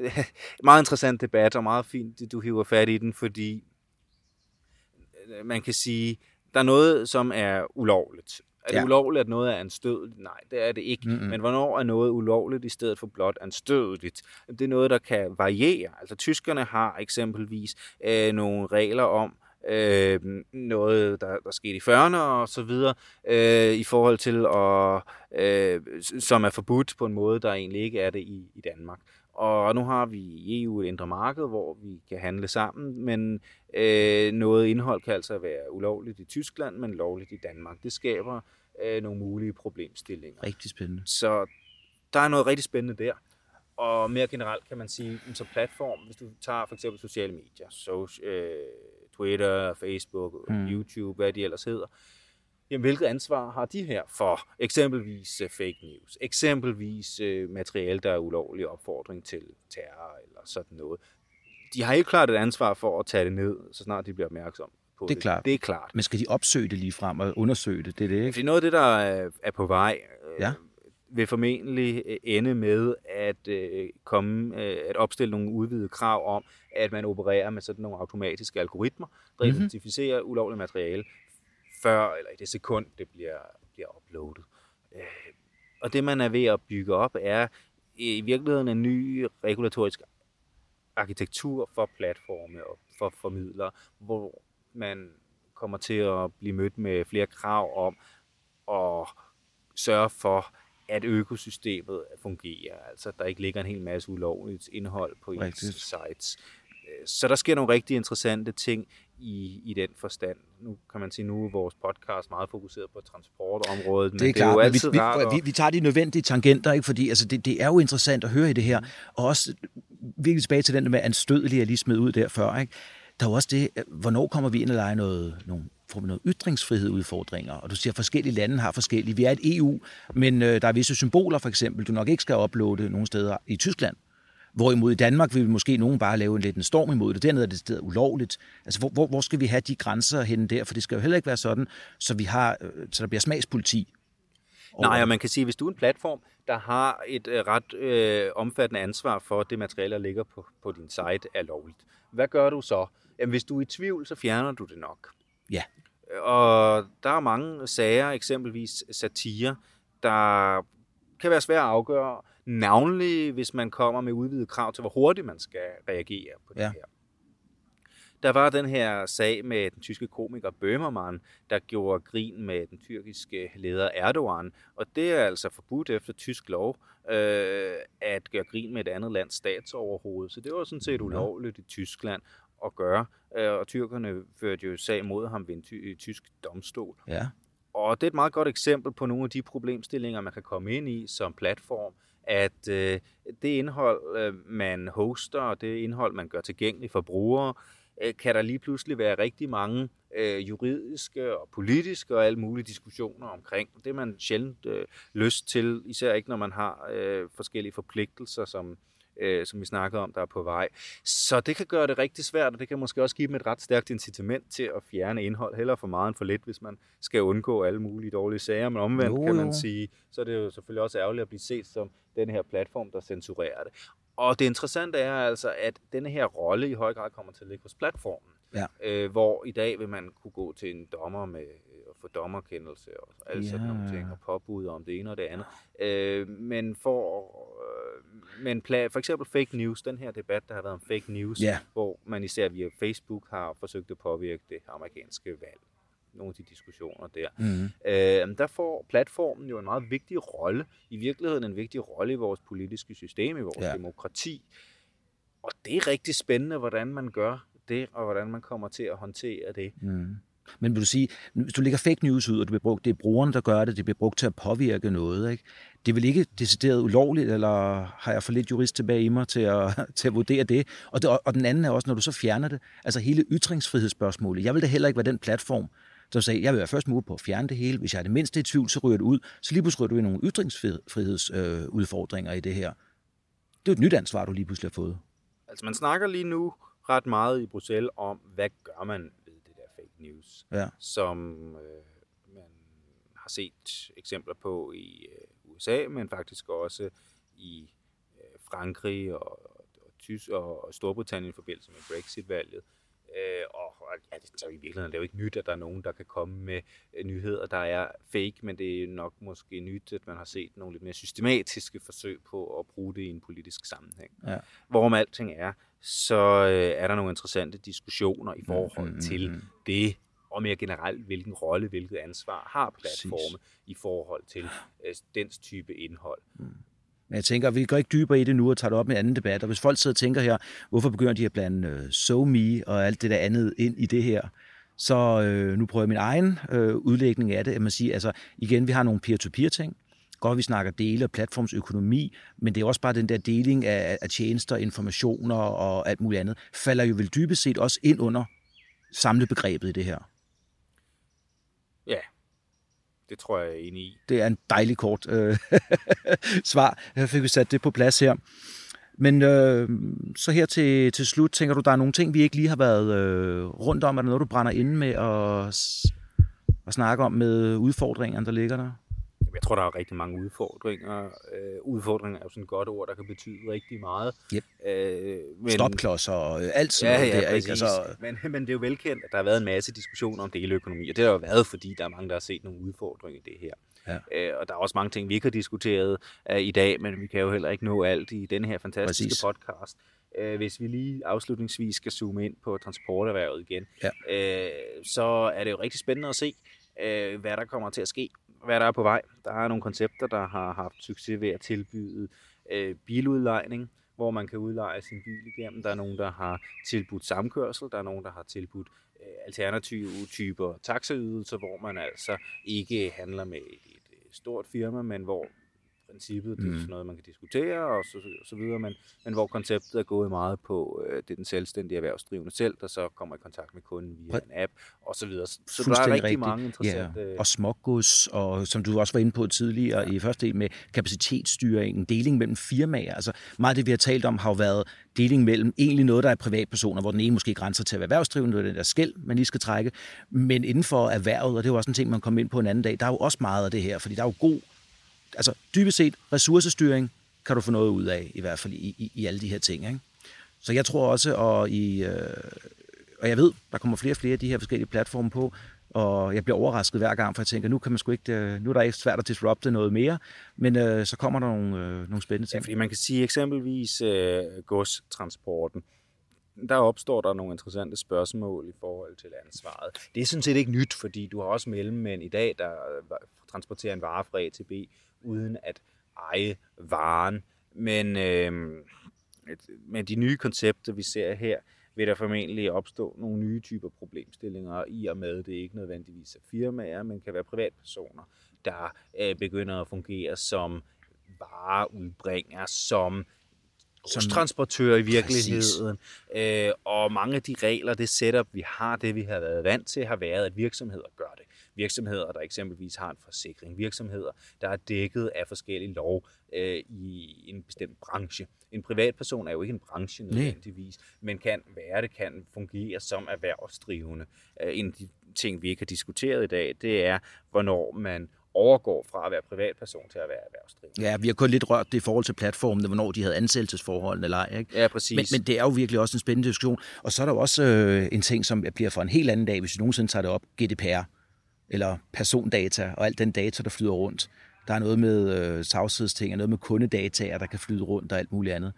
meget interessant debat, og meget fint, at du hiver fat i den, fordi man kan sige, der er noget, som er ulovligt. Er det Ja. ulovligt, at noget er anstødeligt? Nej, det er det ikke. Mm-hmm. Men hvornår er noget ulovligt i stedet for blot anstødeligt? Det er noget, der kan variere. Altså tyskerne har eksempelvis øh, nogle regler om, øh, noget, der, der skete i 40'erne og så videre, øh, i forhold til, at, øh, som er forbudt på en måde, der egentlig ikke er det i, i Danmark. Og nu har vi i EU et indre marked, hvor vi kan handle sammen, men øh, noget indhold kan altså være ulovligt i Tyskland, men lovligt i Danmark. Det skaber øh, nogle mulige problemstillinger. Rigtig spændende. Så der er noget rigtig spændende der. Og mere generelt kan man sige, så platform, hvis du tager for eksempel sociale medier, so, øh, Twitter, Facebook, Mm. YouTube, hvad de ellers hedder, jamen, hvilket ansvar har de her for eksempelvis uh, fake news, eksempelvis uh, materiale, der er ulovlig opfordring til terror eller sådan noget. De har helt klart et ansvar for at tage det ned, så snart de bliver opmærksomme på Det er klart. Det er klart. Men skal de opsøge det lige frem og undersøge det? Det er det, ikke? Fordi noget af det, der er- på vej, øh, Ja. vil formentlig øh, ende med at øh, komme øh, at opstille nogle udvidede krav om, at man opererer med sådan nogle automatiske algoritmer, der Mhm. mm-hmm. identificerer ulovligt materiale før eller i det sekund, det bliver, bliver uploadet. Øh, og det, man er ved at bygge op, er i virkeligheden en ny regulatorisk arkitektur for platforme og for formidlere, hvor man kommer til at blive mødt med flere krav om at sørge for, at økosystemet fungerer. Altså, der ikke ligger en hel masse ulovligt indhold på ens Rigtigt. sites. Øh, Så der sker nogle rigtig interessante ting i, i den forstand. Nu kan man sige, nu er vores podcast meget fokuseret på transportområdet, men Det er, det klart, er jo altid vi, rart at- vi, vi, vi tager de nødvendige tangenter, ikke? fordi altså, det, det er jo interessant at høre i det her, og også virkelig tilbage til den med anstødelig, jeg lige smed ud der før. Ikke? Der er jo også det, hvornår kommer vi ind og leger noget, nogle, får vi noget ytringsfrihed udfordringer, og du siger, at forskellige lande har forskellige. Vi er et EU, men øh, der er visse symboler, for eksempel, du nok ikke skal uploade nogle steder i Tyskland. Hvorimod i Danmark vil vi måske nogen bare lave en lidt en storm imod det. Dernede er det stedet ulovligt. Altså, hvor, hvor, hvor skal vi have de grænser henne der? For det skal jo heller ikke være sådan, så, vi har, øh, så der bliver smagspoliti. over Nej, og man kan sige, at hvis du er en platform, der har et øh, ret øh, omfattende ansvar for, at det materiale, der ligger på, på din site, er lovligt. Hvad gør du så? Jamen, hvis du er i tvivl, så fjerner du det nok. Ja. Og der er mange sager, eksempelvis satire, der kan være svære at afgøre, navnlig hvis man kommer med udvidet krav til, hvor hurtigt man skal reagere på det Ja. her. Der var den her sag med den tyske komiker Böhmermann, der gjorde grin med den tyrkiske leder Erdogan. Og det er altså forbudt efter tysk lov øh, at gøre grin med et andet lands statsoverhoved. Så det var sådan set ulovligt i Tyskland at gøre. Øh, og tyrkerne førte jo sag mod ham ved en ty- tysk domstol. Ja. Og det er et meget godt eksempel på nogle af de problemstillinger, man kan komme ind i som platform, at øh, det indhold, øh, man hoster, og det indhold, man gør tilgængeligt for brugere, øh, kan der lige pludselig være rigtig mange øh, juridiske og politiske og alle mulige diskussioner omkring. Det er man sjældent øh, lyst til, især ikke når man har øh, forskellige forpligtelser, som, øh, som vi snakkede om, der er på vej. Så det kan gøre det rigtig svært, og det kan måske også give dem et ret stærkt incitament til at fjerne indhold, heller for meget end for lidt, hvis man skal undgå alle mulige dårlige sager. Men omvendt Jo, kan man jo. sige, så er det jo selvfølgelig også ærgerligt at blive set som den her platform, der censurerer det. Og det interessante er altså, at denne her rolle i høj grad kommer til at ligge hos platformen. Ja. Øh, hvor i dag vil man kunne gå til en dommer med at få dommerkendelse og alle sådan Ja. nogle ting, og påbud om det ene og det andet. Øh, men for, øh, men for eksempel fake news, den her debat, der har været om fake news, Ja. hvor man især via Facebook har forsøgt at påvirke det amerikanske valg. Nogle af de diskussioner der. Mm. Øh, der får platformen jo en meget vigtig rolle, i virkeligheden en vigtig rolle i vores politiske system, i vores ja. demokrati. Og det er rigtig spændende, hvordan man gør det, og hvordan man kommer til at håndtere det. Mm. Men vil du sige, hvis du lægger fake news ud, og det bliver brugt, det er brugerne, der gør det, det bliver brugt til at påvirke noget, ikke? det er vel ikke decideret ulovligt, eller har jeg for lidt jurist tilbage i mig til at, til at vurdere det? Og, det? og den anden er også, når du så fjerner det, altså hele ytringsfrihedsspørgsmålet. Jeg vil da heller ikke være den platform, som sagde, jeg vil være først mulig på at fjerne det hele. Hvis jeg er det mindste i tvivl, så ryger det ud. Så lige pludselig ryger du i nogle ytringsfrihedsudfordringer øh, udfordringer i det her. Det er jo et nyt ansvar, du lige pludselig har fået. Altså man snakker lige nu ret meget i Bruxelles om, hvad gør man ved det der fake news, Ja. som øh, man har set eksempler på i øh, USA, men faktisk også i øh, Frankrig og, og, og, Tys og, og Storbritannien i forbindelse med Brexit-valget. Øh, og og ja, det, så i virkeligheden er det jo ikke nyt, at der er nogen, der kan komme med øh, nyheder, der er fake, men det er nok måske nyt, at man har set nogle lidt mere systematiske forsøg på at bruge det i en politisk sammenhæng. Ja. Hvorom alting er, så øh, er der nogle interessante diskussioner i forhold Mm, mm, til mm. det, og mere generelt, hvilken rolle, hvilket ansvar har platforme i forhold til øh, dens type indhold. Men jeg tænker, vi går ikke dybere i det nu og tager det op med en anden debat. Og hvis folk sidder og tænker her, hvorfor begynder de at blande øh, SoMe og alt det der andet ind i det her, så øh, nu prøver jeg min egen øh, udlægning af det. At man siger, altså igen, vi har nogle peer-to-peer ting. Godt, vi snakker dele og platformsøkonomi, men det er også bare den der deling af, af tjenester, informationer og alt muligt andet, falder jo vel dybest set også ind under samlebegrebet i det her. Ja, Det tror jeg, jeg er enig i. Det er en dejlig kort øh, svar. Jeg fik vi sat det på plads her. Men øh, så her til, til slut, tænker du, der er nogle ting, vi ikke lige har været øh, rundt om? Er der noget, du brænder inde med at, at snakke om med udfordringerne, der ligger der? Jeg tror, der er rigtig mange udfordringer. Øh, udfordringer er jo sådan et godt ord, der kan betyde rigtig meget. Yep. Øh, men... Stopklodser og øh, alt sådan ja, noget ja, der. Ikke? Altså... Men, men det er jo velkendt, at der har været en masse diskussioner om deleøkonomi, og det har jo været, fordi der er mange, der har set nogle udfordringer i det her. Ja. Øh, og der er også mange ting, vi ikke har diskuteret uh, i dag, men vi kan jo heller ikke nå alt i den her fantastiske Præcis. podcast. Uh, hvis vi lige afslutningsvis skal zoome ind på transporterhvervet igen, ja. uh, så er det jo rigtig spændende at se, uh, hvad der kommer til at ske, hvad der er på vej. Der er nogle koncepter, der har haft succes ved at tilbyde øh, biludlejning, hvor man kan udleje sin bil igennem. Der er nogen, der har tilbudt samkørsel, der er nogen, der har tilbudt øh, alternative typer taxaydelser, hvor man altså ikke handler med et stort firma, men hvor princippet det er sådan noget, man kan diskutere og så, så videre, men, men hvor konceptet er gået meget på, øh, det er den selvstændige erhvervsdrivende selv, der så kommer i kontakt med kunden via en app og så videre. Så der er rigtig rigtigt. mange interessante... Ja. Og smågods, og som du også var inde på tidligere ja. i første del med kapacitetsstyring, deling mellem firmaer. Altså meget af det, vi har talt om, har jo været deling mellem egentlig noget, der er privatpersoner, hvor den ene måske grænser til at være erhvervsdrivende, det er den der skæld, man lige skal trække, men inden for erhvervet, og det er jo også en ting, man kommer ind på en anden dag, der er jo også meget af det her, fordi der er jo god altså dybest set ressourcestyring kan du få noget ud af, i hvert fald i, i, i alle de her ting. Ikke? Så jeg tror også, og, i, øh, og jeg ved, der kommer flere og flere af de her forskellige platforme på, og jeg bliver overrasket hver gang, for jeg tænker, nu kan man sgu ikke, øh, nu er der ikke svært at disrupte noget mere, men øh, så kommer der nogle, øh, nogle spændende ting. Ja, fordi man kan sige eksempelvis øh, godstransporten, der opstår der nogle interessante spørgsmål i forhold til ansvaret. Det er sådan set ikke nyt, fordi du har også mellemmænd i dag, der øh, transporterer en vare fra A til B, uden at eje varen. Men øh, med de nye koncepter, vi ser her, vil der formentlig opstå nogle nye typer problemstillinger, i og med, at det ikke nødvendigvis er firmaer, men kan være privatpersoner, der øh, begynder at fungere som vareudbringer, som transportør i virkeligheden. Øh, og mange af de regler, det setup, vi har, det vi har været vant til, har været, at virksomheder gør det virksomheder, der eksempelvis har en forsikring, virksomheder, der er dækket af forskellige lov øh, i en bestemt branche. En privatperson er jo ikke en branche nødvendigvis, Nej. men kan være det, kan fungere som erhvervsdrivende. Øh, en af de ting, vi ikke har diskuteret i dag, det er, hvornår man overgår fra at være privatperson til at være erhvervsdrivende. Ja, vi har kun lidt rørt det i forhold til platformen, hvornår de havde ansættelsesforholdene eller ej. Ikke? Ja, præcis. Men, men det er jo virkelig også en spændende diskussion. Og så er der jo også øh, en ting, som bliver for en helt anden dag, hvis vi nogensinde tager det op, GDPR eller persondata og alt den data, der flyder rundt. Der er noget med øh, tavshedsting, og noget med kundedata, der kan flyde rundt og alt muligt andet.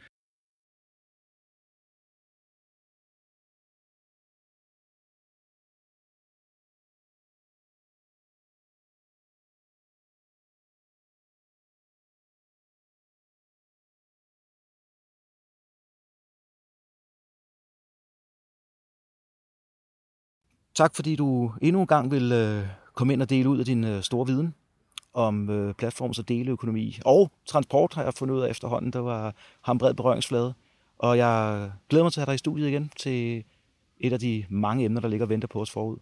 Tak fordi du endnu en gang vil øh, kom komme ind og dele ud af din øh, store viden om øh, platforms- og deleøkonomi. Og transport har jeg fundet ud af efterhånden, der var ham bred berøringsflade. Og jeg glæder mig til at have dig i studiet igen til et af de mange emner, der ligger og venter på os forud.